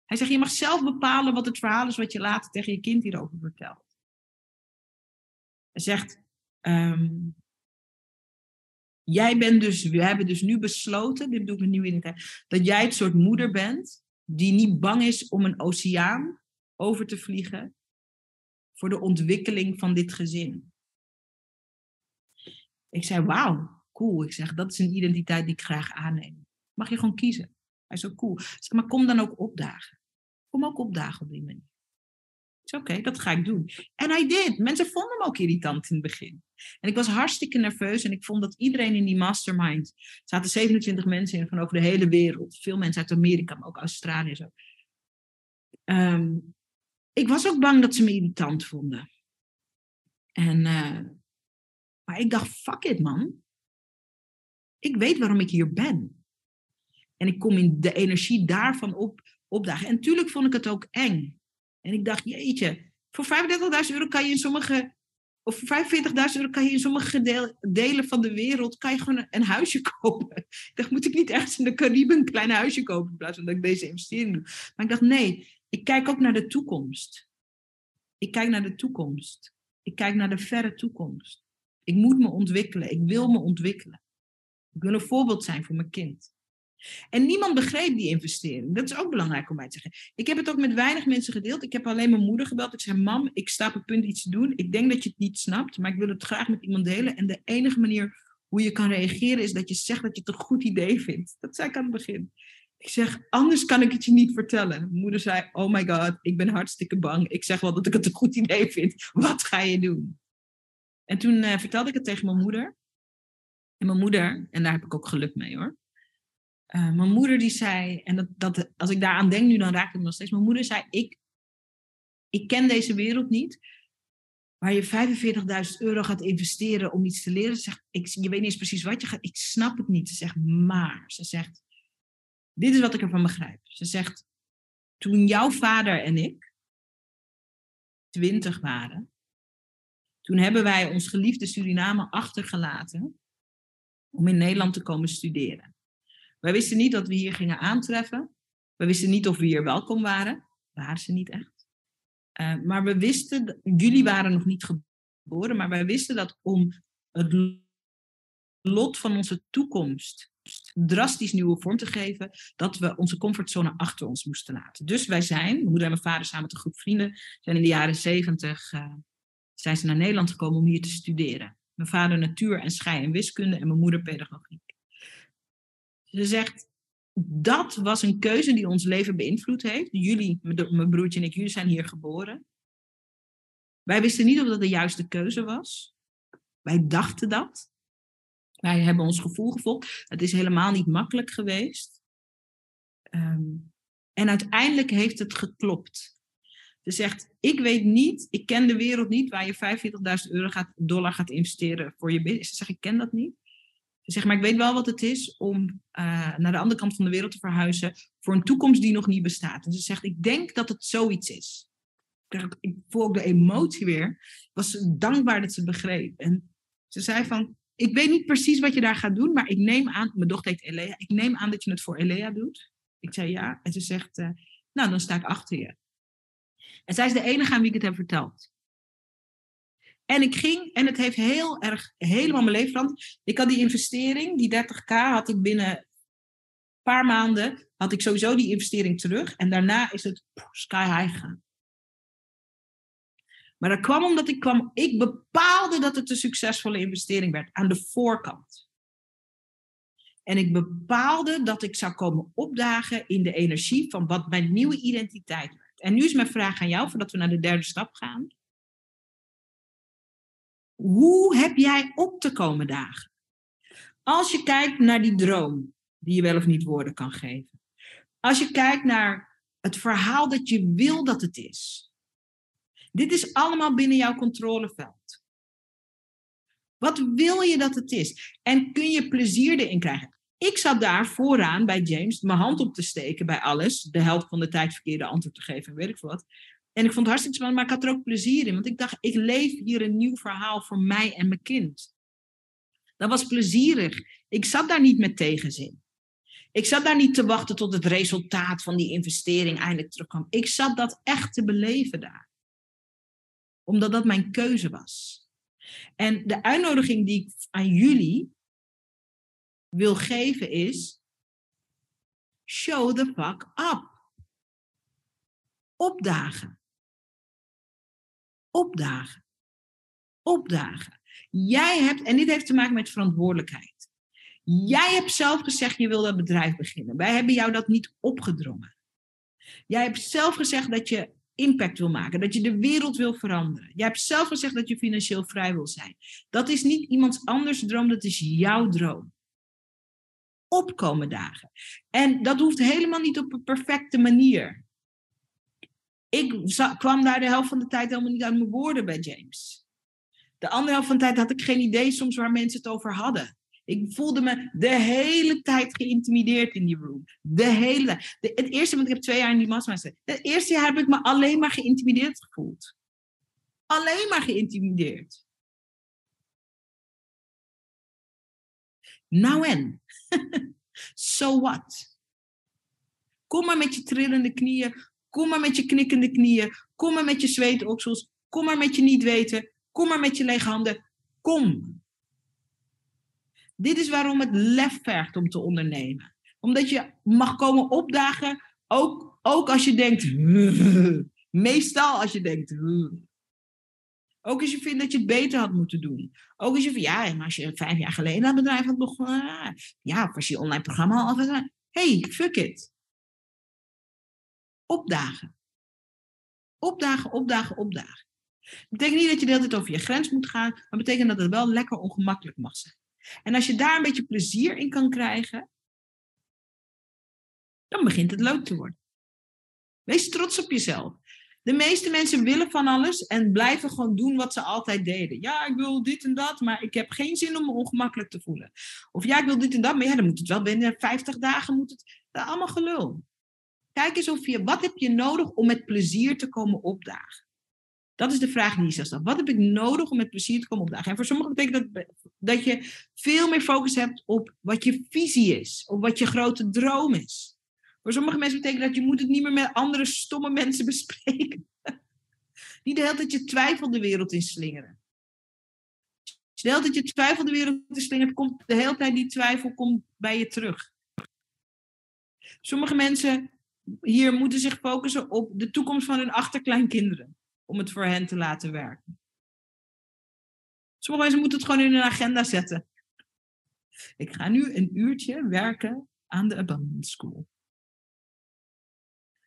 Hij zegt, je mag zelf bepalen wat het verhaal is wat je later tegen je kind hierover vertelt. Hij zegt, um, Jij bent dus, we hebben dus nu besloten, dit doe ik met nieuwe identiteit, dat jij het soort moeder bent die niet bang is om een oceaan over te vliegen voor de ontwikkeling van dit gezin. Ik zei, wauw, cool. Ik zeg, dat is een identiteit die ik graag aanneem. Mag je gewoon kiezen. Hij zo cool. Zeg, maar kom dan ook opdagen. Kom ook opdagen op die manier. Oké, dat ga ik doen. En hij deed. Mensen vonden hem ook irritant in het begin. En ik was hartstikke nerveus en ik vond dat iedereen in die mastermind, er zaten 27 mensen in van over de hele wereld, veel mensen uit Amerika, maar ook Australië zo. Um, ik was ook bang dat ze me irritant vonden. En, uh, maar ik dacht, fuck it man. Ik weet waarom ik hier ben. En ik kom in de energie daarvan op, opdagen. En tuurlijk vond ik het ook eng. En ik dacht, jeetje, voor 35.000 euro kan je in sommige, of voor 45.000 euro kan je in sommige delen van de wereld, kan je gewoon een, huisje kopen. Ik dacht, moet ik niet ergens in de Cariben een klein huisje kopen in plaats van dat ik deze investering doe. Maar ik dacht, nee, ik kijk ook naar de toekomst. Ik kijk naar de toekomst. Ik kijk naar de verre toekomst. Ik moet me ontwikkelen. Ik wil me ontwikkelen. Ik wil een voorbeeld zijn voor mijn kind. En niemand begreep die investering. Dat is ook belangrijk om mij te zeggen. Ik heb het ook met weinig mensen gedeeld. Ik heb alleen mijn moeder gebeld. Ik zei: Mam, ik sta op het punt iets te doen. Ik denk dat je het niet snapt, maar ik wil het graag met iemand delen. En de enige manier hoe je kan reageren is dat je zegt dat je het een goed idee vindt. Dat zei ik aan het begin. Ik zeg: Anders kan ik het je niet vertellen. Mijn moeder zei: Oh my god, ik ben hartstikke bang. Ik zeg wel dat ik het een goed idee vind. Wat ga je doen? En toen eh, vertelde ik het tegen mijn moeder. En mijn moeder, en daar heb ik ook geluk mee hoor. Uh, mijn moeder die zei, en dat, dat, als ik daaraan denk nu, dan raakt het me nog steeds. Mijn moeder zei, ik, ik ken deze wereld niet. Waar je 45.000 euro gaat investeren om iets te leren. Ze zegt, ik, je weet niet eens precies wat je gaat. Ik snap het niet. Ze zegt, maar. Ze zegt, dit is wat ik ervan begrijp. Ze zegt, toen jouw vader en ik twintig waren, toen hebben wij ons geliefde Suriname achtergelaten om in Nederland te komen studeren. Wij wisten niet dat we hier gingen aantreffen. We wisten niet of we hier welkom waren. Waren ze niet echt. Uh, maar we wisten, jullie waren nog niet geboren, maar wij wisten dat om het lot van onze toekomst drastisch nieuwe vorm te geven, dat we onze comfortzone achter ons moesten laten. Dus wij zijn, mijn moeder en mijn vader samen met een groep vrienden, zijn in de jaren zeventig uh, zijn ze naar Nederland gekomen om hier te studeren. Mijn vader natuur en schei en wiskunde en mijn moeder pedagogiek. Ze zegt, dat was een keuze die ons leven beïnvloed heeft. Jullie, mijn broertje en ik, jullie zijn hier geboren. Wij wisten niet of dat de juiste keuze was. Wij dachten dat. Wij hebben ons gevoel gevolgd. Het is helemaal niet makkelijk geweest. Um, en uiteindelijk heeft het geklopt. Ze zegt, ik weet niet, ik ken de wereld niet waar je 45.000 euro gaat, dollar gaat investeren voor je business. Ze zegt, ik ken dat niet. Ze zegt, maar ik weet wel wat het is om uh, naar de andere kant van de wereld te verhuizen voor een toekomst die nog niet bestaat. En ze zegt, ik denk dat het zoiets is. Ik voel ook de emotie weer. Ik was dankbaar dat ze begreep. En ze zei van, ik weet niet precies wat je daar gaat doen, maar ik neem aan, mijn dochter heet Elea, ik neem aan dat je het voor Elea doet. Ik zei ja. En ze zegt, uh, nou dan sta ik achter je. En zij is de enige aan wie ik het heb verteld. En ik ging, en het heeft heel erg, helemaal mijn leven veranderd. Ik had die investering, die 30k, had ik binnen een paar maanden, had ik sowieso die investering terug. En daarna is het sky high gegaan. Maar dat kwam omdat ik kwam, ik bepaalde dat het een succesvolle investering werd aan de voorkant. En ik bepaalde dat ik zou komen opdagen in de energie van wat mijn nieuwe identiteit werd. En nu is mijn vraag aan jou, voordat we naar de derde stap gaan. Hoe heb jij op te komen dagen? Als je kijkt naar die droom, die je wel of niet woorden kan geven. Als je kijkt naar het verhaal dat je wil dat het is. Dit is allemaal binnen jouw controleveld. Wat wil je dat het is? En kun je plezier erin krijgen? Ik zat daar vooraan bij James mijn hand op te steken bij alles. De helft van de tijd verkeerde antwoord te geven, weet ik veel wat. En ik vond het hartstikke spannend, maar ik had er ook plezier in. Want ik dacht, ik leef hier een nieuw verhaal voor mij en mijn kind. Dat was plezierig. Ik zat daar niet met tegenzin. Ik zat daar niet te wachten tot het resultaat van die investering eindelijk terugkwam. Ik zat dat echt te beleven daar. Omdat dat mijn keuze was. En de uitnodiging die ik aan jullie wil geven is: show the fuck up. Opdagen. Opdagen. Opdagen. Jij hebt, en dit heeft te maken met verantwoordelijkheid. Jij hebt zelf gezegd je wil dat bedrijf beginnen. Wij hebben jou dat niet opgedrongen. Jij hebt zelf gezegd dat je impact wil maken, dat je de wereld wil veranderen. Jij hebt zelf gezegd dat je financieel vrij wil zijn. Dat is niet iemands anders droom, dat is jouw droom opkomen dagen. En dat hoeft helemaal niet op een perfecte manier. Ik kwam daar de helft van de tijd helemaal niet aan mijn woorden bij James. De andere helft van de tijd had ik geen idee soms waar mensen het over hadden. Ik voelde me de hele tijd geïntimideerd in die room. De hele het eerste, want ik heb twee jaar in die mastermind Het eerste jaar heb ik me alleen maar geïntimideerd gevoeld. Alleen maar geïntimideerd. Nou en? so what? Kom maar met je trillende knieën. Kom maar met je knikkende knieën. Kom maar met je zweetoksels. Kom maar met je niet weten. Kom maar met je lege handen. Kom. Dit is waarom het lef vergt om te ondernemen. Omdat je mag komen opdagen, ook, ook als je denkt, meestal als je denkt, ook als je vindt dat je het beter had moeten doen. Ook als je van ja, maar als je vijf jaar geleden dat bedrijf had. Uh, ja, of als je online programma had. hey, fuck it. Opdagen. Opdagen, opdagen, opdagen. Dat betekent niet dat je de hele tijd over je grens moet gaan, maar betekent dat het wel lekker ongemakkelijk mag zijn. En als je daar een beetje plezier in kan krijgen, dan begint het leuk te worden. Wees trots op jezelf. De meeste mensen willen van alles en blijven gewoon doen wat ze altijd deden. Ja, ik wil dit en dat, maar ik heb geen zin om me ongemakkelijk te voelen. Of ja, ik wil dit en dat, maar ja, dan moet het wel binnen 50 dagen. Moet het, dat allemaal gelul. Kijk eens of je, wat heb je nodig om met plezier te komen opdagen? Dat is de vraag die je zelf. Wat heb ik nodig om met plezier te komen opdagen? En voor sommigen betekent dat dat je veel meer focus hebt op wat je visie is, op wat je grote droom is. Voor sommige mensen betekent dat je moet het niet meer met andere stomme mensen bespreken. niet de hele tijd je twijfel de wereld in slingeren. Als de hele tijd je twijfel de wereld in slingert, komt de hele tijd die twijfel komt bij je terug. Sommige mensen hier moeten zich focussen op de toekomst van hun achterkleinkinderen. Om het voor hen te laten werken. Sommige mensen moeten het gewoon in hun agenda zetten. Ik ga nu een uurtje werken aan de Abundance School.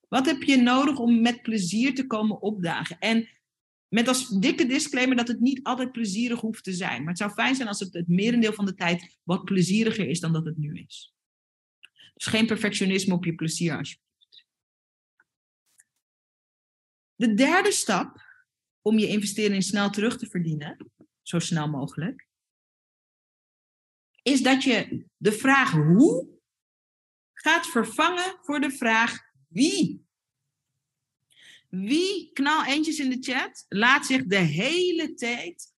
Wat heb je nodig om met plezier te komen opdagen? En met als dikke disclaimer dat het niet altijd plezierig hoeft te zijn. Maar het zou fijn zijn als het het merendeel van de tijd wat plezieriger is dan dat het nu is. Dus geen perfectionisme op je plezier alsjeblieft. De derde stap om je investering snel terug te verdienen, zo snel mogelijk, is dat je de vraag hoe gaat vervangen voor de vraag wie? Wie, knal eentjes in de chat, laat zich de hele tijd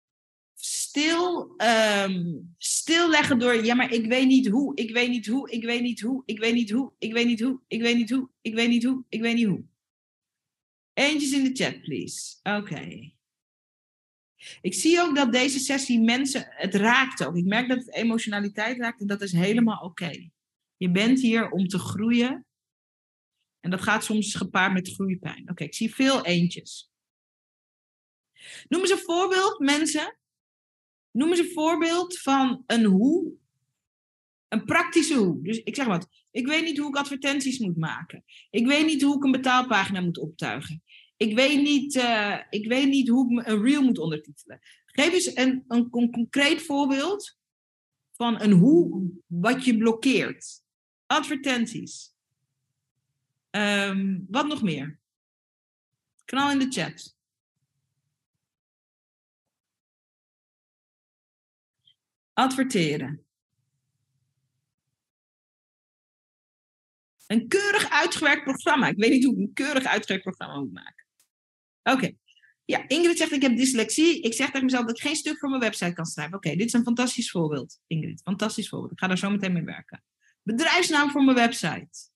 stil, um, stilleggen door, ja, maar ik weet niet hoe, ik weet niet hoe, ik weet niet hoe, ik weet niet hoe, ik weet niet hoe, ik weet niet hoe, ik weet niet hoe, ik weet niet hoe. Eentjes in de chat, please. Oké. Ik zie ook dat deze sessie mensen, het raakt ook. Ik merk dat het emotionaliteit raakt en dat is helemaal oké. Je bent hier om te groeien en dat gaat soms gepaard met groeipijn. Oké, ik zie veel eentjes. Noem eens een voorbeeld, mensen. Noem eens een voorbeeld van een hoe. Een praktische hoe. Dus ik zeg wat. Ik weet niet hoe ik advertenties moet maken. Ik weet niet hoe ik een betaalpagina moet optuigen. Ik weet niet, uh, ik weet niet hoe ik een reel moet ondertitelen. Geef eens een, een, concreet voorbeeld van een hoe wat je blokkeert. Advertenties. Um, wat nog meer? Knal in de chat. Adverteren. Een keurig uitgewerkt programma. Ik weet niet hoe ik een keurig uitgewerkt programma moet maken. Oké. Ja, Ingrid zegt ik heb dyslexie. Ik zeg tegen mezelf dat ik geen stuk voor mijn website kan schrijven. Oké, dit is een fantastisch voorbeeld, Ingrid. Fantastisch voorbeeld. Ik ga daar zo meteen mee werken. Bedrijfsnaam voor mijn website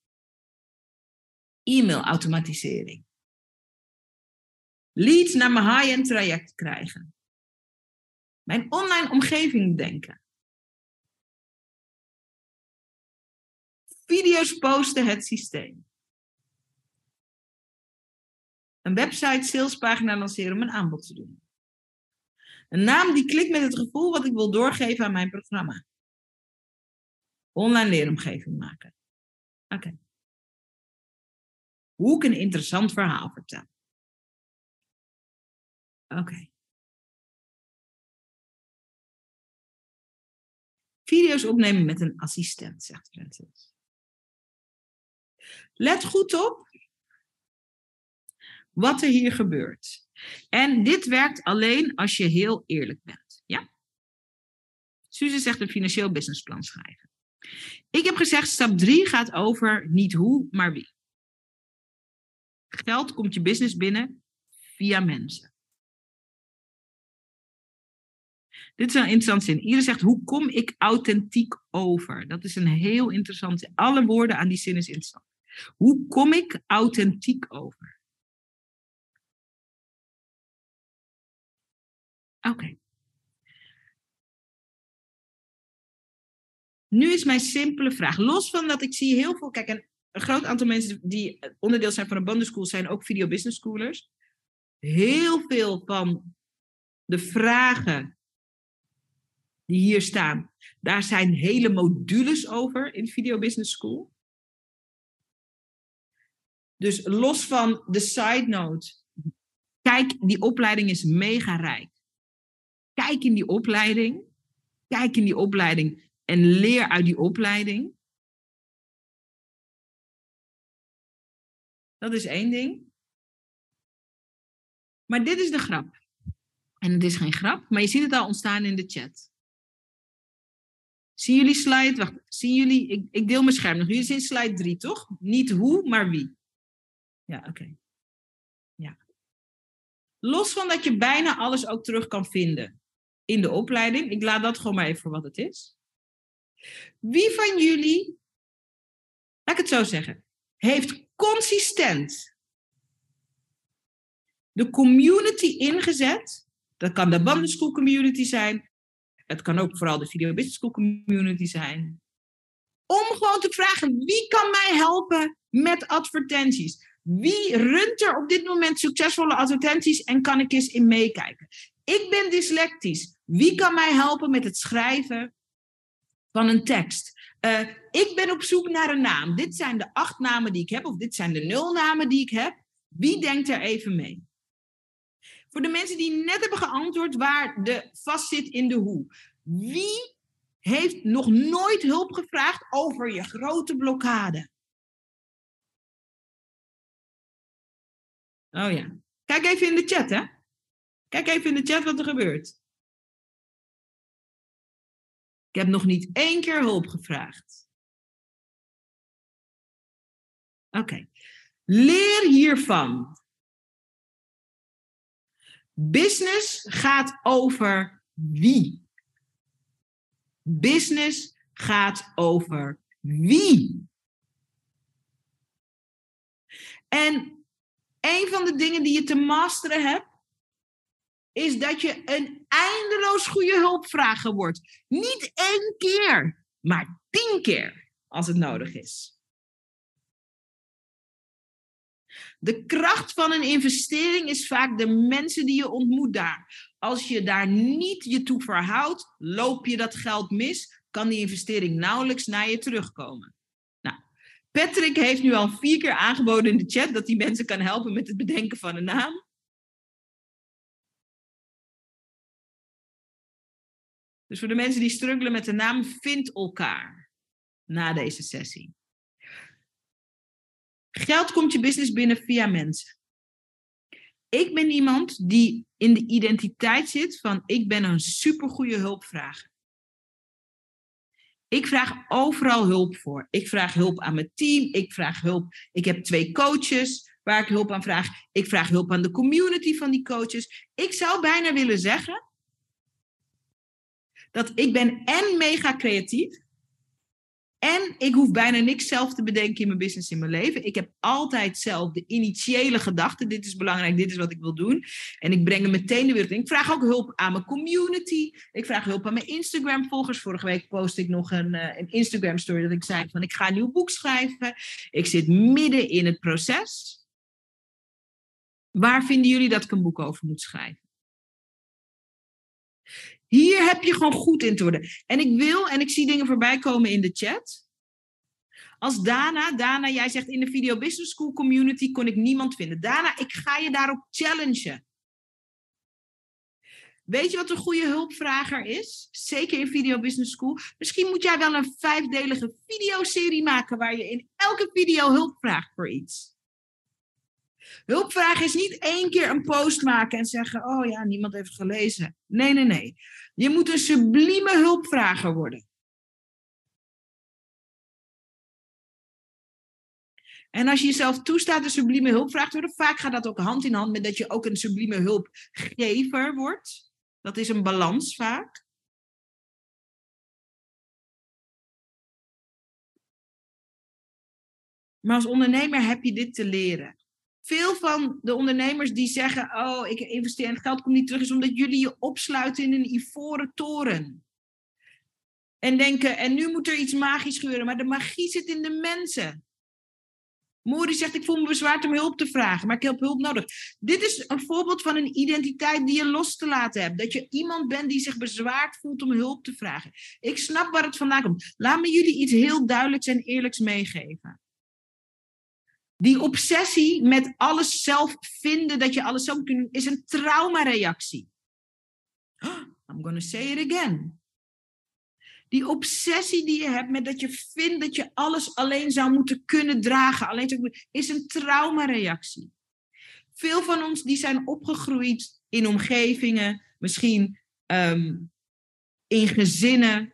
e-mailautomatisering. Leads naar mijn high-end traject krijgen. Mijn online omgeving denken. Video's posten het systeem. Een website salespagina lanceren om een aanbod te doen. Een naam die klikt met het gevoel wat ik wil doorgeven aan mijn programma. Online leeromgeving maken. Oké hoe ik een interessant verhaal vertel. Oké. Video's opnemen met een assistent, zegt Francis. Let goed op wat er hier gebeurt. En dit werkt alleen als je heel eerlijk bent. Ja? Suze zegt een financieel businessplan schrijven. Ik heb gezegd, stap 3 gaat over niet hoe, maar wie. Geld komt je business binnen via mensen. Dit is een interessant zin. Iedereen zegt, hoe kom ik authentiek over? Dat is een heel interessant Alle woorden aan die zin is interessant. Hoe kom ik authentiek over? Oké. Nu is mijn simpele vraag. Los van dat ik zie heel veel. Kijk, en een groot aantal mensen die onderdeel zijn van een bandenschool zijn ook video business schoolers. Heel veel van de vragen die hier staan, daar zijn hele modules over in Video Business School. Dus los van de side note, Kijk, die opleiding is mega rijk. Kijk in die opleiding. Kijk in die opleiding en leer uit die opleiding. Dat is één ding. Maar dit is de grap. En het is geen grap, maar je ziet het al ontstaan in de chat. Zien jullie slide? Wacht, zien jullie? Ik, ik deel mijn scherm nog. Jullie zien slide 3, toch? Niet hoe, maar wie. Ja, oké. Ja. Los van dat je bijna alles ook terug kan vinden in de opleiding. Ik laat dat gewoon maar even voor wat het is. Wie van jullie, laat ik het zo zeggen, heeft consistent de community ingezet? Dat kan de Banden School community zijn. Het kan ook vooral de Video Business School community zijn. Om gewoon te vragen, wie kan mij helpen met advertenties? Wie runt er op dit moment succesvolle advertenties en kan ik eens in meekijken? Ik ben dyslectisch. Wie kan mij helpen met het schrijven van een tekst? Uh, ik ben op zoek naar een naam. Dit zijn de acht namen die ik heb, of dit zijn de nul namen die ik heb. Wie denkt er even mee? Voor de mensen die net hebben geantwoord waar de vast zit in de hoe. Wie heeft nog nooit hulp gevraagd over je grote blokkade? Oh ja. Kijk even in de chat, hè? Kijk even in de chat wat er gebeurt. Ik heb nog niet één keer hulp gevraagd. Oké. Leer hiervan. Business gaat over wie. Business gaat over wie. En een van de dingen die je te masteren hebt, is dat je een eindeloos goede hulpvrager wordt. Niet één keer, maar tien keer als het nodig is. De kracht van een investering is vaak de mensen die je ontmoet daar. Als je daar niet je toe verhoudt, loop je dat geld mis, kan die investering nauwelijks naar je terugkomen. Patrick heeft nu al vier keer aangeboden in de chat dat hij mensen kan helpen met het bedenken van een naam. Dus voor de mensen die struggelen met de naam, vind elkaar na deze sessie. Geld komt je business binnen via mensen. Ik ben iemand die in de identiteit zit van ik ben een supergoeie hulpvrager. Ik vraag overal hulp voor. Ik vraag hulp aan mijn team. Ik vraag hulp. Ik heb twee coaches waar ik hulp aan vraag. Ik vraag hulp aan de community van die coaches. Ik zou bijna willen zeggen dat ik ben en mega creatief. En ik hoef bijna niks zelf te bedenken in mijn business, in mijn leven. Ik heb altijd zelf de initiële gedachte. Dit is belangrijk, dit is wat ik wil doen. En ik breng hem meteen de wereld. Ik vraag ook hulp aan mijn community. Ik vraag hulp aan mijn Instagram-volgers. Vorige week post ik nog een, uh, een Instagram-story dat ik zei van ik ga een nieuw boek schrijven. Ik zit midden in het proces. Waar vinden jullie dat ik een boek over moet schrijven? Hier heb je gewoon goed in te worden. En ik wil, en ik zie dingen voorbij komen in de chat. Als Dana, Dana, jij zegt in de Video Business School community kon ik niemand vinden. Dana, ik ga je daarop challengen. Weet je wat een goede hulpvrager is? Zeker in Video Business School. Misschien moet jij wel een vijfdelige videoserie maken waar je in elke video hulp vraagt voor iets. Hulpvraag is niet één keer een post maken en zeggen: Oh ja, niemand heeft gelezen. Nee, nee, nee. Je moet een sublieme hulpvrager worden. En als je jezelf toestaat een sublieme hulpvraag te worden, vaak gaat dat ook hand in hand met dat je ook een sublieme hulpgever wordt. Dat is een balans vaak. Maar als ondernemer heb je dit te leren veel van de ondernemers die zeggen: Oh, ik investeer en het geld komt niet terug, is omdat jullie je opsluiten in een ivoren toren. En denken: En nu moet er iets magisch gebeuren. Maar de magie zit in de mensen. Mori zegt: Ik voel me bezwaard om hulp te vragen, maar ik heb hulp nodig. Dit is een voorbeeld van een identiteit die je los te laten hebt. Dat je iemand bent die zich bezwaard voelt om hulp te vragen. Ik snap waar het vandaan komt. Laat me jullie iets heel duidelijks en eerlijks meegeven. Die obsessie met alles zelf vinden, dat je alles zelf kunt doen, is een traumareactie. I'm gonna say it again. Die obsessie die je hebt met dat je vindt dat je alles alleen zou moeten kunnen dragen, alleen is een traumareactie. Veel van ons die zijn opgegroeid in omgevingen, misschien ehm, in gezinnen,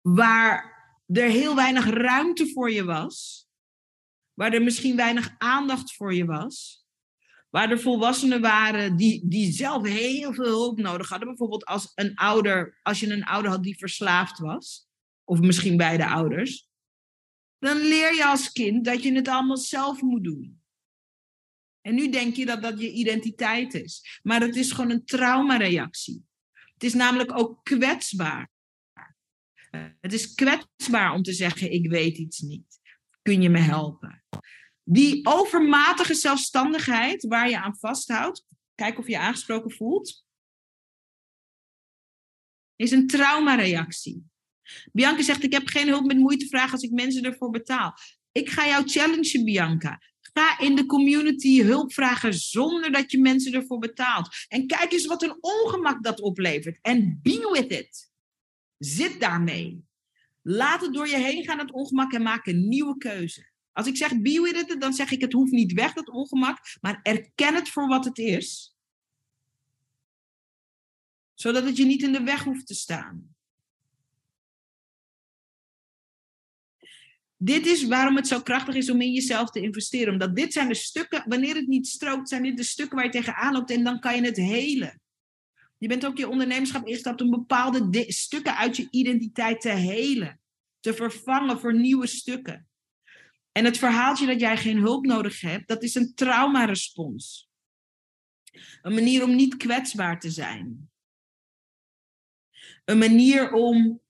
waar er heel weinig ruimte voor je was, waar er misschien weinig aandacht voor je was, waar er volwassenen waren die, die zelf heel veel hulp nodig hadden. Bijvoorbeeld als een ouder, als je een ouder had die verslaafd was, of misschien beide ouders, dan leer je als kind dat je het allemaal zelf moet doen. En nu denk je dat dat je identiteit is. Maar het is gewoon een traumareactie. Het is namelijk ook kwetsbaar. Het is kwetsbaar om te zeggen: Ik weet iets niet. Kun je me helpen? Die overmatige zelfstandigheid waar je aan vasthoudt, kijk of je aangesproken voelt, is een traumareactie. Bianca zegt: Ik heb geen hulp met moeite vragen als ik mensen ervoor betaal. Ik ga jou challengen, Bianca. Ga in de community hulp vragen zonder dat je mensen ervoor betaalt. En kijk eens wat een ongemak dat oplevert. En be with it. Zit daarmee. Laat het door je heen gaan, het ongemak, en maak een nieuwe keuze. Als ik zeg be with it, dan zeg ik het hoeft niet weg, dat ongemak, maar erken het voor wat het is. Zodat het je niet in de weg hoeft te staan. Dit is waarom het zo krachtig is om in jezelf te investeren. Omdat dit zijn de stukken, wanneer het niet strookt, zijn dit de stukken waar je tegenaan loopt en dan kan je het helen. Je bent ook je ondernemerschap ingestapt om bepaalde stukken uit je identiteit te helen. Te vervangen voor nieuwe stukken. En het verhaaltje dat jij geen hulp nodig hebt, dat is een traumarespons. Een manier om niet kwetsbaar te zijn. Een manier om,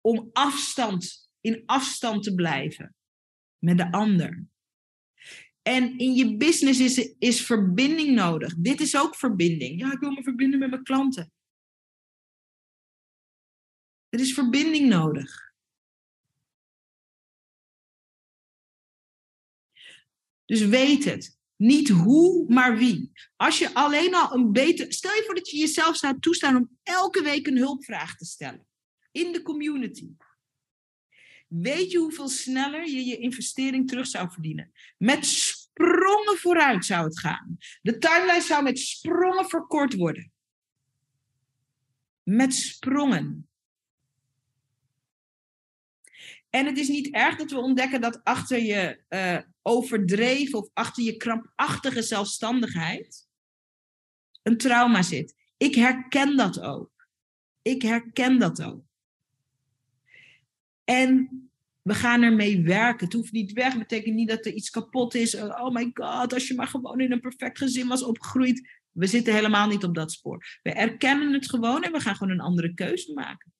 om afstand, in afstand te blijven met de ander. En in je business is, is verbinding nodig. Dit is ook verbinding. Ja, ik wil me verbinden met mijn klanten. Er is verbinding nodig. Dus weet het. Niet hoe, maar wie. Als je alleen al een beter. Stel je voor dat je jezelf zou toestaan om elke week een hulpvraag te stellen. In de community. Weet je hoeveel sneller je je investering terug zou verdienen? Met sprongen vooruit zou het gaan. De timeline zou met sprongen verkort worden. Met sprongen. En het is niet erg dat we ontdekken dat achter je uh, overdreven of achter je krampachtige zelfstandigheid een trauma zit. Ik herken dat ook. Ik herken dat ook. En we gaan ermee werken. Het hoeft niet weg. Betekent niet dat er iets kapot is. Oh my god, als je maar gewoon in een perfect gezin was opgegroeid. We zitten helemaal niet op dat spoor. We erkennen het gewoon en we gaan gewoon een andere keuze maken.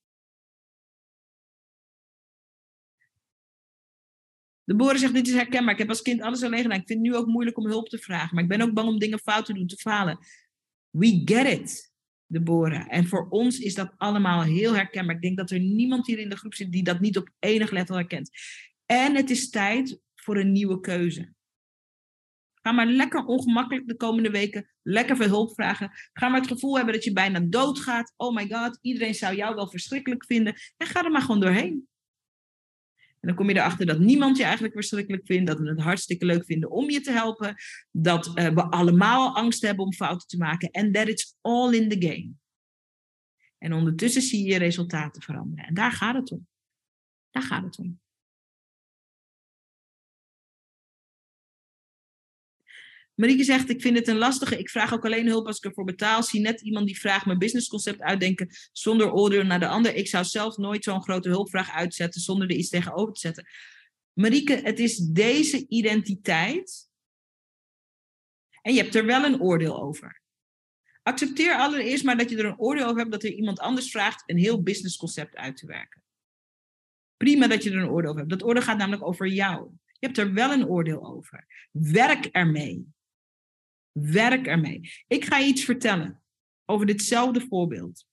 De boren zegt, dit is herkenbaar. Ik heb als kind alles alleen gedaan. Ik vind het nu ook moeilijk om hulp te vragen. Maar ik ben ook bang om dingen fout te doen, te falen. We get it, de boren. En voor ons is dat allemaal heel herkenbaar. Ik denk dat er niemand hier in de groep zit die dat niet op enig level herkent. En het is tijd voor een nieuwe keuze. Ga maar lekker ongemakkelijk de komende weken lekker veel hulp vragen. Ga maar het gevoel hebben dat je bijna doodgaat. Oh my god, iedereen zou jou wel verschrikkelijk vinden. En ga er maar gewoon doorheen. En dan kom je erachter dat niemand je eigenlijk verschrikkelijk vindt. Dat we het hartstikke leuk vinden om je te helpen. Dat uh, we allemaal angst hebben om fouten te maken. En that it's all in the game. En ondertussen zie je resultaten veranderen. En daar gaat het om. Daar gaat het om. Marieke zegt, ik vind het een lastige. Ik vraag ook alleen hulp als ik ervoor betaal. Zie net iemand die vraagt mijn businessconcept uitdenken zonder oordeel naar de ander. Ik zou zelf nooit zo'n grote hulpvraag uitzetten zonder er iets tegenover te zetten. Marieke, het is deze identiteit. En je hebt er wel een oordeel over. Accepteer allereerst maar dat je er een oordeel over hebt dat er iemand anders vraagt een heel businessconcept uit te werken. Prima dat je er een oordeel over hebt. Dat oordeel gaat namelijk over jou. Je hebt er wel een oordeel over. Werk ermee. Werk ermee. Ik ga je iets vertellen over ditzelfde voorbeeld.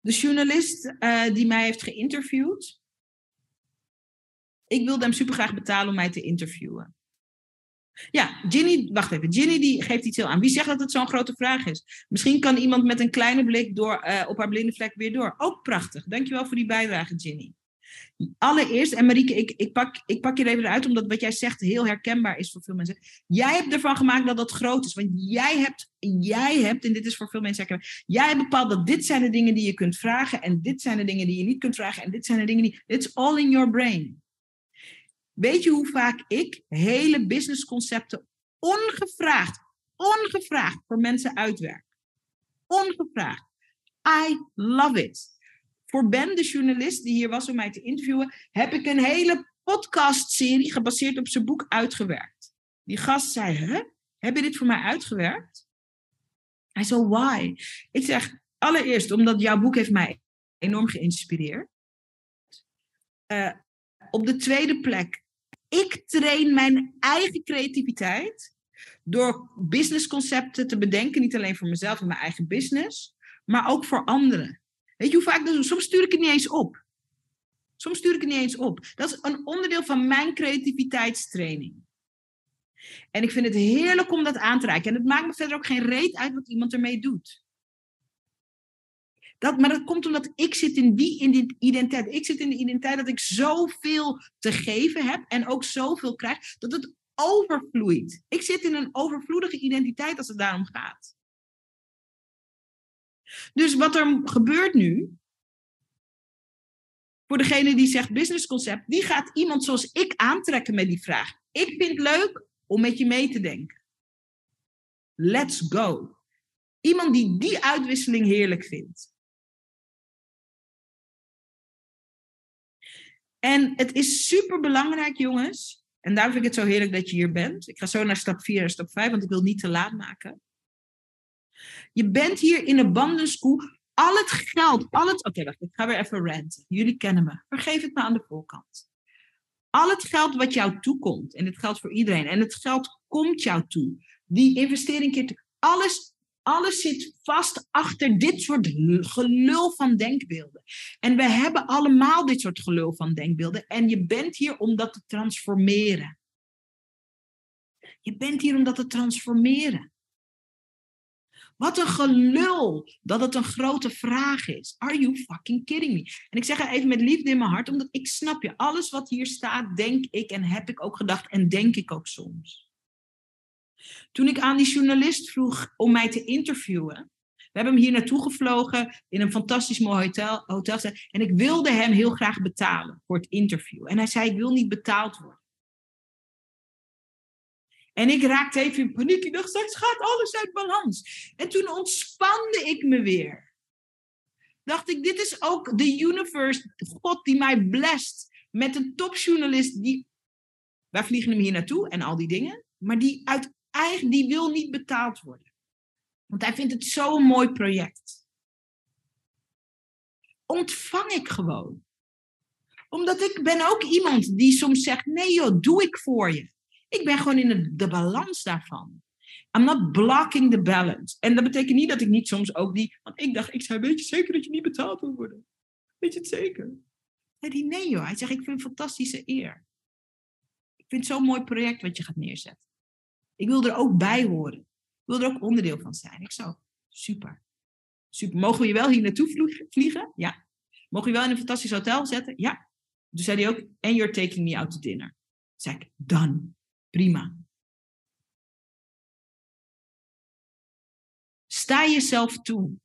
De journalist uh, die mij heeft geïnterviewd, Ik wilde hem super graag betalen om mij te interviewen. Ja, Ginny, wacht even. Ginny die geeft iets heel aan. Wie zegt dat het zo'n grote vraag is? Misschien kan iemand met een kleine blik door, uh, op haar blinde vlek weer door. Ook prachtig. Dankjewel voor die bijdrage, Ginny. Allereerst, en Marieke, ik, ik, pak, ik pak je even uit, omdat wat jij zegt heel herkenbaar is voor veel mensen. Jij hebt ervan gemaakt dat dat groot is. Want jij hebt, jij hebt, en dit is voor veel mensen herkenbaar, jij hebt bepaald dat dit zijn de dingen die je kunt vragen, en dit zijn de dingen die je niet kunt vragen, en dit zijn de dingen die. It's all in your brain. Weet je hoe vaak ik hele businessconcepten ongevraagd, ongevraagd voor mensen uitwerk? Ongevraagd. I love it. Voor Ben, de journalist die hier was om mij te interviewen, heb ik een hele podcastserie gebaseerd op zijn boek uitgewerkt. Die gast zei: hè, Heb je dit voor mij uitgewerkt? Hij zei: Why? Ik zeg: Allereerst omdat jouw boek heeft mij enorm geïnspireerd. Uh, op de tweede plek ik train mijn eigen creativiteit door businessconcepten te bedenken, niet alleen voor mezelf en mijn eigen business, maar ook voor anderen. Weet je hoe vaak dat Soms stuur ik het niet eens op. Soms stuur ik het niet eens op. Dat is een onderdeel van mijn creativiteitstraining. En ik vind het heerlijk om dat aan te reiken. En het maakt me verder ook geen reet uit wat iemand ermee doet. Dat, maar dat komt omdat ik zit in die identiteit. Ik zit in de identiteit dat ik zoveel te geven heb en ook zoveel krijg, dat het overvloeit. Ik zit in een overvloedige identiteit als het daarom gaat. Dus wat er gebeurt nu, voor degene die zegt business concept, die gaat iemand zoals ik aantrekken met die vraag. Ik vind het leuk om met je mee te denken. Let's go. Iemand die die uitwisseling heerlijk vindt. En het is super belangrijk, jongens. En daarom vind ik het zo heerlijk dat je hier bent. Ik ga zo naar stap 4 en stap 5, want ik wil niet te laat maken. Je bent hier in abundance school. Al het geld, al het. Oké, wacht, ik ga weer even ranten. Jullie kennen me. Vergeef het me aan de voorkant. Al het geld wat jou toekomt, en dit geldt voor iedereen, en het geld komt jou toe. Die investering keert. Alles alles zit vast achter dit soort gelul van denkbeelden. En we hebben allemaal dit soort gelul van denkbeelden. En je bent hier om dat te transformeren. Je bent hier om dat te transformeren. Wat een gelul dat het een grote vraag is. Are you fucking kidding me? En ik zeg het even met liefde in mijn hart, omdat ik snap je. Alles wat hier staat, denk ik en heb ik ook gedacht en denk ik ook soms. Toen ik aan die journalist vroeg om mij te interviewen, we hebben hem hier naartoe gevlogen in een fantastisch mooi hotel, hotel. En ik wilde hem heel graag betalen voor het interview. En hij zei: Ik wil niet betaald worden. En ik raakte even in paniek. Ik dacht: Straks gaat alles uit balans. En toen ontspande ik me weer. Dacht ik: Dit is ook de universe, God die mij blest met een topjournalist. Die, wij vliegen hem hier naartoe en al die dingen. Maar die uit eigenlijk, die wil niet betaald worden. Want hij vindt het zo'n mooi project. Ontvang ik gewoon. Omdat ik ben ook iemand die soms zegt, nee joh, doe ik voor je. Ik ben gewoon in de, balans daarvan. I'm not blocking the balance. En dat betekent niet dat ik niet soms ook die... Want ik dacht, ik zei, weet je zeker dat je niet betaald wil worden? Weet je het zeker? Hij die nee joh. Hij zegt, ik vind het een fantastische eer. Ik vind zo'n mooi project wat je gaat neerzetten. Ik wil er ook bij horen. Ik wil er ook onderdeel van zijn. Ik zou, super. Super. Mogen we je wel hier naartoe vliegen? Ja. Mogen we je wel in een fantastisch hotel zetten? Ja. Toen zei hij ook, and you're taking me out to dinner. Zei ik, done. Prima. Sta jezelf toe.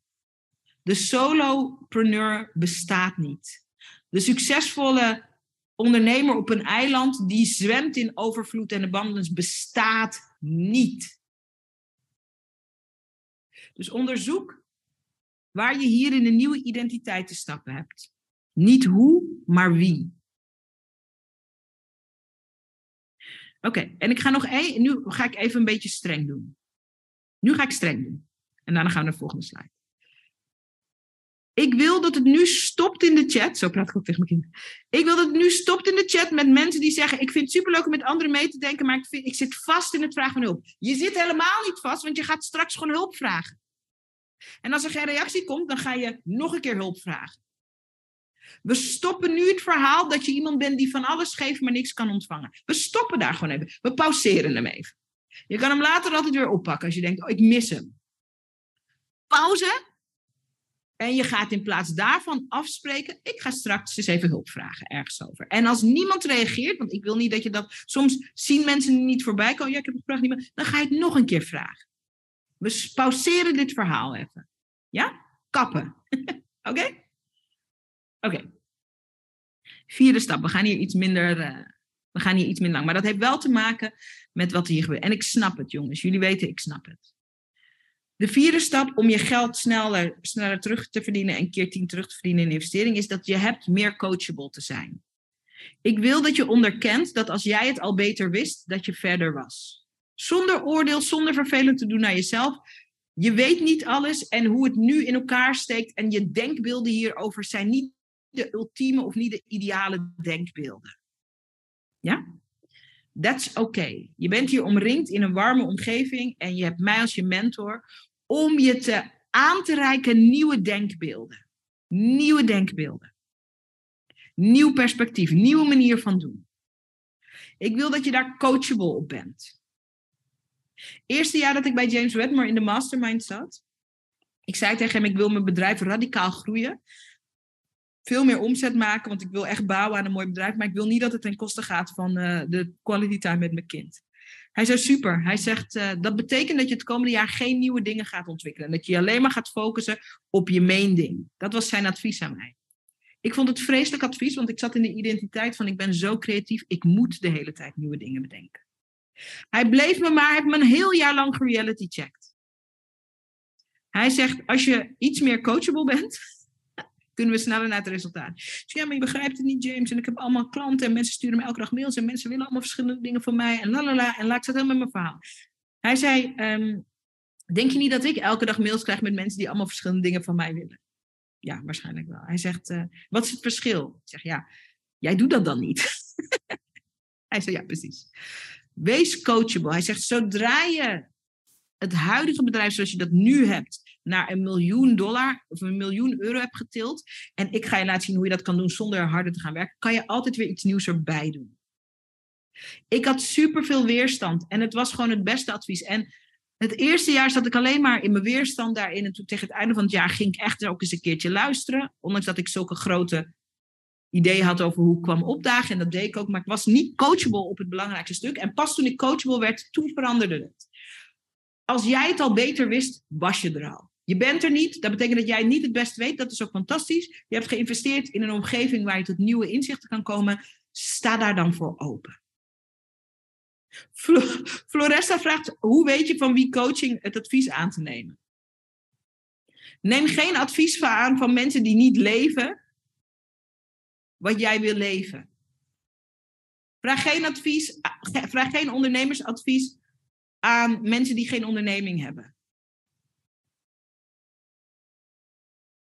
De solopreneur bestaat niet. De succesvolle ondernemer op een eiland die zwemt in overvloed en abundance bestaat niet. Dus onderzoek waar je hier in een nieuwe identiteit te stappen hebt. Niet hoe, maar wie. Oké, en ik ga nog één. Nu ga ik even een beetje streng doen. Nu ga ik streng doen. En daarna gaan we naar de volgende slide. Ik wil dat het nu stopt in de chat. Zo praat ik ook tegen mijn kinderen. Ik wil dat het nu stopt in de chat met mensen die zeggen: Ik vind het superleuk om met anderen mee te denken, maar ik, vind, ik zit vast in het vragen van hulp. Je zit helemaal niet vast, want je gaat straks gewoon hulp vragen. En als er geen reactie komt, dan ga je nog een keer hulp vragen. We stoppen nu het verhaal dat je iemand bent die van alles geeft, maar niks kan ontvangen. We stoppen daar gewoon even. We pauzeren hem even. Je kan hem later altijd weer oppakken als je denkt, oh, ik mis hem. Pauze. En je gaat in plaats daarvan afspreken, ik ga straks eens even hulp vragen ergens over. En als niemand reageert, want ik wil niet dat je dat, soms zien mensen niet voorbij komen, ja, ik heb het gevraagd niet meer, dan ga je het nog een keer vragen. We pauzeren dit verhaal even. Ja? Kappen. Oké? Oké. Vierde stap. We gaan hier iets minder. Uh, we gaan hier iets minder lang. Maar dat heeft wel te maken met wat hier gebeurt. En ik snap het, jongens. Jullie weten, ik snap het. De vierde stap om je geld sneller, sneller terug te verdienen en keer tien terug te verdienen in investering, is dat je hebt meer coachable te zijn. Ik wil dat je onderkent dat als jij het al beter wist, dat je verder was. Zonder oordeel, zonder vervelend te doen naar jezelf. Je weet niet alles en hoe het nu in elkaar steekt en je denkbeelden hierover zijn niet de ultieme of niet de ideale denkbeelden. Ja? That's okay. Je bent hier omringd in een warme omgeving en je hebt mij als je mentor om je te aan te reiken nieuwe denkbeelden. Nieuwe denkbeelden. Nieuw perspectief, nieuwe manier van doen. Ik wil dat je daar coachable op bent. Eerste jaar dat ik bij James Wedmore in de mastermind zat, ik zei tegen hem, ik wil mijn bedrijf radicaal groeien veel meer omzet maken, want ik wil echt bouwen aan een mooi bedrijf, maar ik wil niet dat het ten koste gaat van uh, de quality time met mijn kind. Hij zei super. Hij zegt uh, dat betekent dat je het komende jaar geen nieuwe dingen gaat ontwikkelen. Dat je alleen maar gaat focussen op je main ding. Dat was zijn advies aan mij. Ik vond het vreselijk advies, want ik zat in de identiteit van ik ben zo creatief, ik moet de hele tijd nieuwe dingen bedenken. Hij bleef me maar, hij heeft me een heel jaar lang reality checked. Hij zegt, als je iets meer coachable bent, kunnen we sneller naar het resultaat. Dus ja, maar je begrijpt het niet, James. En ik heb allemaal klanten en mensen sturen me elke dag mails en mensen willen allemaal verschillende dingen van mij en lalala. En laat ik dat helemaal met mijn verhaal. Hij zei, ehm, denk je niet dat ik elke dag mails krijg met mensen die allemaal verschillende dingen van mij willen? Ja, waarschijnlijk wel. Hij zegt, uh, wat is het verschil? Ik zeg, ja, jij doet dat dan niet. Hij zei, ja, precies. Wees coachable. Hij zegt, zodra je het huidige bedrijf zoals je dat nu hebt, naar een miljoen dollar of een miljoen euro hebt getild. En ik ga je laten zien hoe je dat kan doen zonder harder te gaan werken. Kan je altijd weer iets nieuws erbij doen. Ik had superveel weerstand en het was gewoon het beste advies. En het eerste jaar zat ik alleen maar in mijn weerstand daarin. En toen tegen het einde van het jaar ging ik echt ook eens een keertje luisteren. Ondanks dat ik zulke grote ideeën had over hoe ik kwam opdagen. En dat deed ik ook. Maar ik was niet coachable op het belangrijkste stuk. En pas toen ik coachable werd, toen veranderde het. Als jij het al beter wist, was je er al. Je bent er niet, dat betekent dat jij niet het best weet. Dat is ook fantastisch. Je hebt geïnvesteerd in een omgeving waar je tot nieuwe inzichten kan komen. Sta daar dan voor open. Floresta vraagt: hoe weet je van wie coaching het advies aan te nemen? Neem geen advies aan van mensen die niet leven wat jij wil leven. Vraag geen advies, vraag geen ondernemersadvies aan mensen die geen onderneming hebben.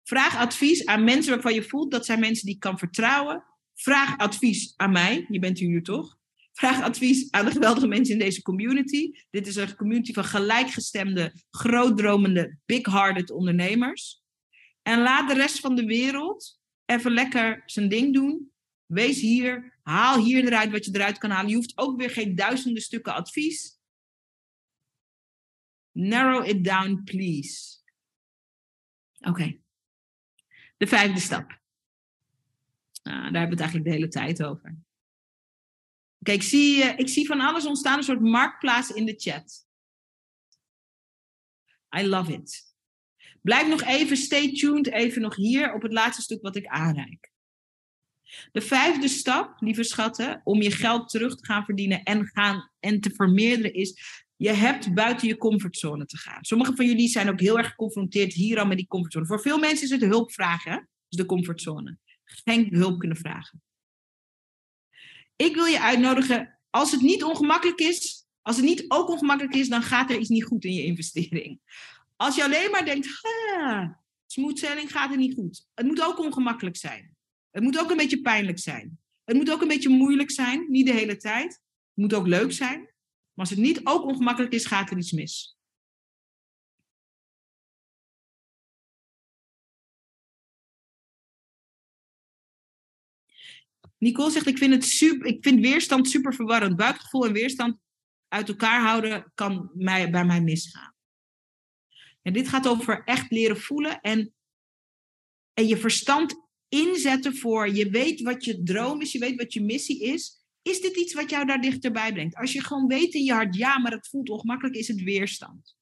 Vraag advies aan mensen waarvan je voelt dat zijn mensen die ik kan vertrouwen. Vraag advies aan mij. Je bent hier toch? Vraag advies aan de geweldige mensen in deze community. Dit is een community van gelijkgestemde, grootdromende, big-hearted ondernemers. En laat de rest van de wereld even lekker zijn ding doen. Wees hier, haal hier eruit wat je eruit kan halen. Je hoeft ook weer geen duizenden stukken advies. Narrow it down, please. Oké. De vijfde stap. Nou, daar hebben we het eigenlijk de hele tijd over. Oké, ik, zie, uh, ik zie van alles ontstaan, een soort marktplaats in de chat. I love it. Blijf nog even, stay tuned, even nog hier op het laatste stuk wat ik aanreik. De vijfde stap, lieve schatten, om je geld terug te gaan verdienen en, gaan, en te vermeerderen is je hebt buiten je comfortzone te gaan. Sommige van jullie zijn ook heel erg geconfronteerd hier al met die comfortzone. Voor veel mensen is het hulp vragen, dus de comfortzone. Geen hulp kunnen vragen. Ik wil je uitnodigen, als het niet ongemakkelijk is, als het niet ook ongemakkelijk is, dan gaat er iets niet goed in je investering. Als je alleen maar denkt, smooth selling gaat er niet goed. Het moet ook ongemakkelijk zijn. Het moet ook een beetje pijnlijk zijn. Het moet ook een beetje moeilijk zijn, niet de hele tijd. Het moet ook leuk zijn. Maar als het niet ook ongemakkelijk is, gaat er iets mis. Nicole zegt, ik vind, het super, ik vind weerstand super verwarrend. Buikgevoel en weerstand uit elkaar houden kan mij, bij mij misgaan. En dit gaat over echt leren voelen en, en je verstand inzetten voor, je weet wat je droom is, je weet wat je missie is. Is dit iets wat jou daar dichterbij brengt? Als je gewoon weet in je hart, ja, maar het voelt ongemakkelijk, is het weerstand.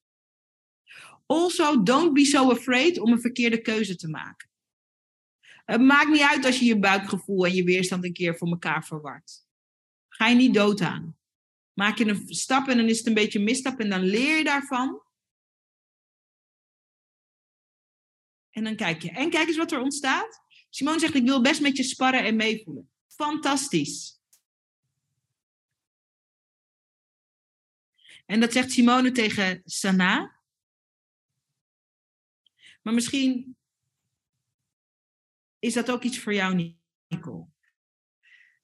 Also, don't be so afraid om een verkeerde keuze te maken. Het maakt niet uit als je je buikgevoel en je weerstand een keer voor elkaar verwart. Ga je niet dood aan. Maak je een stap en dan is het een beetje een misstap en dan leer je daarvan. En dan kijk je. En kijk eens wat er ontstaat. Simone zegt, ik wil best met je sparren en meevoelen. Fantastisch. En dat zegt Simone tegen Sana. Maar misschien is dat ook iets voor jou, Nicole.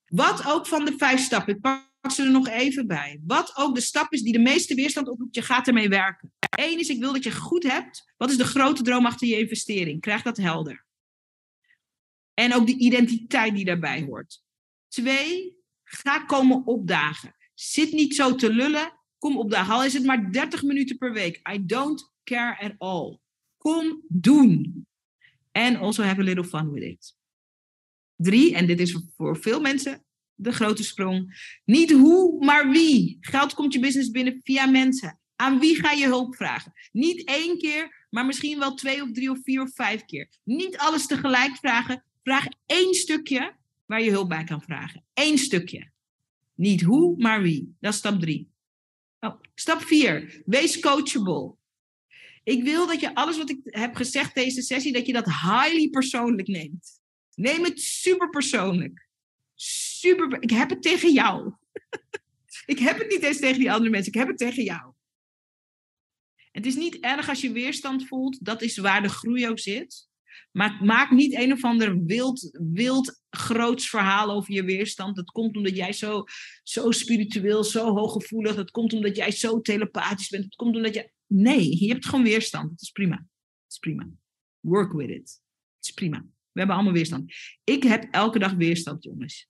Wat ook van de vijf stappen, ik pak ze er nog even bij. Wat ook de stap is die de meeste weerstand oproept, je gaat ermee werken. Eén is, ik wil dat je goed hebt. Wat is de grote droom achter je investering? Krijg dat helder. En ook de identiteit die daarbij hoort. Twee, ga komen opdagen. Zit niet zo te lullen, kom opdagen. Al is het maar 30 minuten per week. I don't care at all. Kom doen. And also have a little fun with it. Drie, en dit is voor veel mensen de grote sprong. Niet hoe, maar wie. Geld komt je business binnen via mensen. Aan wie ga je hulp vragen? Niet één keer, maar misschien wel twee of drie of vier of vijf keer. Niet alles tegelijk vragen. Vraag één stukje waar je hulp bij kan vragen. Eén stukje. Niet hoe, maar wie. Dat is stap drie. Oh, stap vier. Wees coachable. Ik wil dat je alles wat ik heb gezegd deze sessie, dat je dat highly persoonlijk neemt. Neem het super persoonlijk. Super, ik heb het tegen jou. ik heb het niet eens tegen die andere mensen, ik heb het tegen jou. Het is niet erg als je weerstand voelt, dat is waar de groei ook zit. Maar maak niet een of ander wild, wild groots verhaal over je weerstand. Dat komt omdat jij zo, zo spiritueel, zo hooggevoelig. Dat komt omdat jij zo telepathisch bent. Het komt omdat je. Nee, je hebt gewoon weerstand. Het is prima. Het is prima. Work with it. Het is prima. We hebben allemaal weerstand. Ik heb elke dag weerstand, jongens.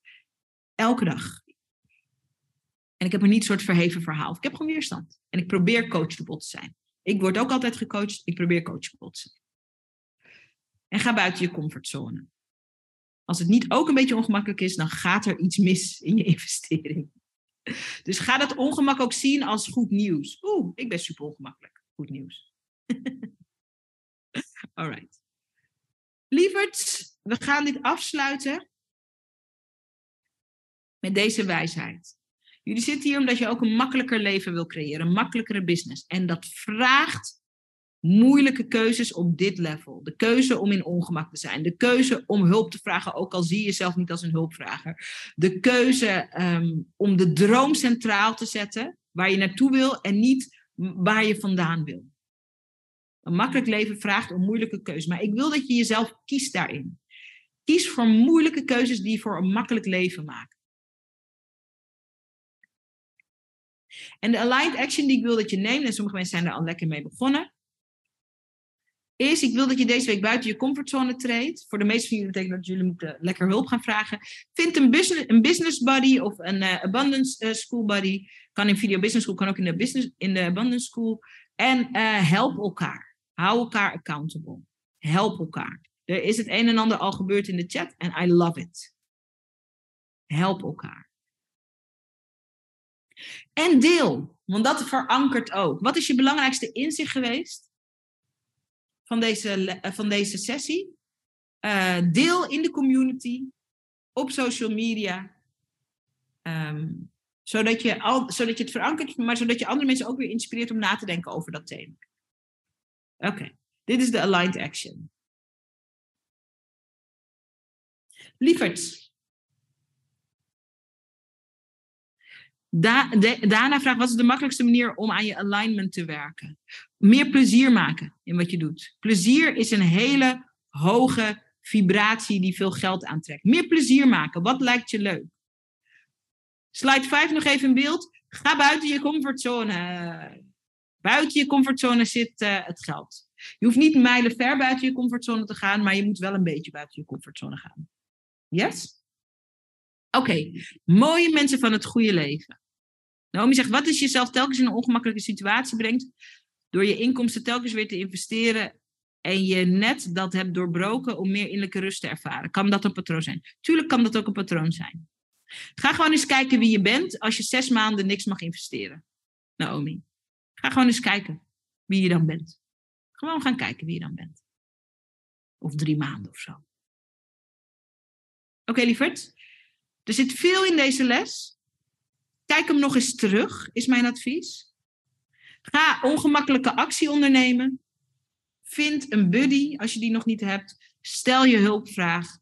Elke dag. En ik heb er niet een soort verheven verhaal. Ik heb gewoon weerstand. En ik probeer coachable te zijn. Ik word ook altijd gecoacht. Ik probeer coachable te zijn. En ga buiten je comfortzone. Als het niet ook een beetje ongemakkelijk is, dan gaat er iets mis in je investering. Dus ga dat ongemak ook zien als goed nieuws. Oeh, ik ben super ongemakkelijk. Goed nieuws. Alright. Lieverds, we gaan dit afsluiten met deze wijsheid. Jullie zitten hier omdat je ook een makkelijker leven wil creëren, een makkelijkere business. En dat vraagt moeilijke keuzes op dit level. De keuze om in ongemak te zijn. De keuze om hulp te vragen, ook al zie je jezelf niet als een hulpvrager. De keuze ehm, om de droom centraal te zetten, waar je naartoe wil en niet waar je vandaan wil. Een makkelijk leven vraagt om moeilijke keuzes. Maar ik wil dat je jezelf kiest daarin. Kies voor moeilijke keuzes die voor een makkelijk leven maken. En de aligned action die ik wil dat je neemt, en sommige mensen zijn er al lekker mee begonnen, is, ik wil dat je deze week buiten je comfortzone treedt. Voor de meeste van jullie betekent dat jullie moeten lekker hulp gaan vragen. Vind een business, een business buddy of een uh, abundance uh, school buddy. Kan in video business school, kan ook in de, business, in de abundance school. En uh, help elkaar. Hou elkaar accountable. Help elkaar. Er is het een en ander al gebeurd in de chat en I love it. Help elkaar. En deel, want dat verankert ook. Wat is je belangrijkste inzicht geweest? Van deze, eh, van deze sessie. Uh, deel in de community, op social media. Um, zodat, je al, zodat je het verankert, maar zodat je andere mensen ook weer inspireert om na te denken over dat thema. Oké, dit is de aligned action. Lieverd. Da daarna vraag, wat is de makkelijkste manier om aan je alignment te werken? meer plezier maken in wat je doet. Plezier is een hele hoge vibratie die veel geld aantrekt. Meer plezier maken. Wat lijkt je leuk? Slide 5 nog even in beeld. Ga buiten je comfortzone. Buiten je comfortzone zit uh, het geld. Je hoeft niet mijlen ver buiten je comfortzone te gaan, maar je moet wel een beetje buiten je comfortzone gaan. Yes? Oké, mooie mensen van het goede leven. Naomi zegt, wat is jezelf telkens in een ongemakkelijke situatie brengt, door je inkomsten telkens weer te investeren en je net dat hebt doorbroken om meer innerlijke rust te ervaren. Kan dat een patroon zijn? Tuurlijk kan dat ook een patroon zijn. Ga gewoon eens kijken wie je bent als je zes maanden niks mag investeren. Naomi. Ga gewoon eens kijken wie je dan bent. Gewoon gaan kijken wie je dan bent. Of drie maanden of zo. Oké, okay, lieverd. Er zit veel in deze les. Kijk hem nog eens terug, is mijn advies. Ga ongemakkelijke actie ondernemen. Vind een buddy als je die nog niet hebt. Stel je hulpvraag.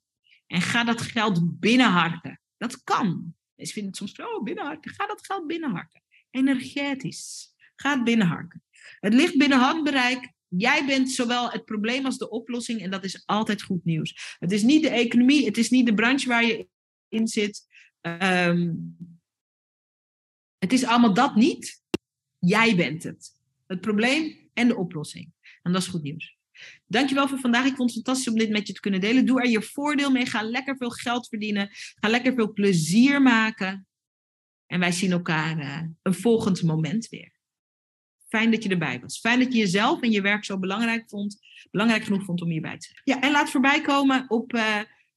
En ga dat geld binnenharken. Dat kan. Mensen vinden het soms, oh, binnenharken. Ga dat geld binnenharken. Energetisch. Ga het binnenharken. Het ligt binnen handbereik. Jij bent zowel het probleem als de oplossing. En dat is altijd goed nieuws. Het is niet de economie. Het is niet de branche waar je in zit. Ehm, het is allemaal dat niet. Jij bent het. Het probleem en de oplossing. En dat is goed nieuws. Dankjewel voor vandaag. Ik vond het fantastisch om dit met je te kunnen delen. Doe er je voordeel mee. Ga lekker veel geld verdienen. Ga lekker veel plezier maken. En wij zien elkaar uh, een volgend moment weer. Fijn dat je erbij was. Fijn dat je jezelf en je werk zo belangrijk vond. Belangrijk genoeg vond om hierbij te zijn. Ja, en laat voorbij komen op, uh,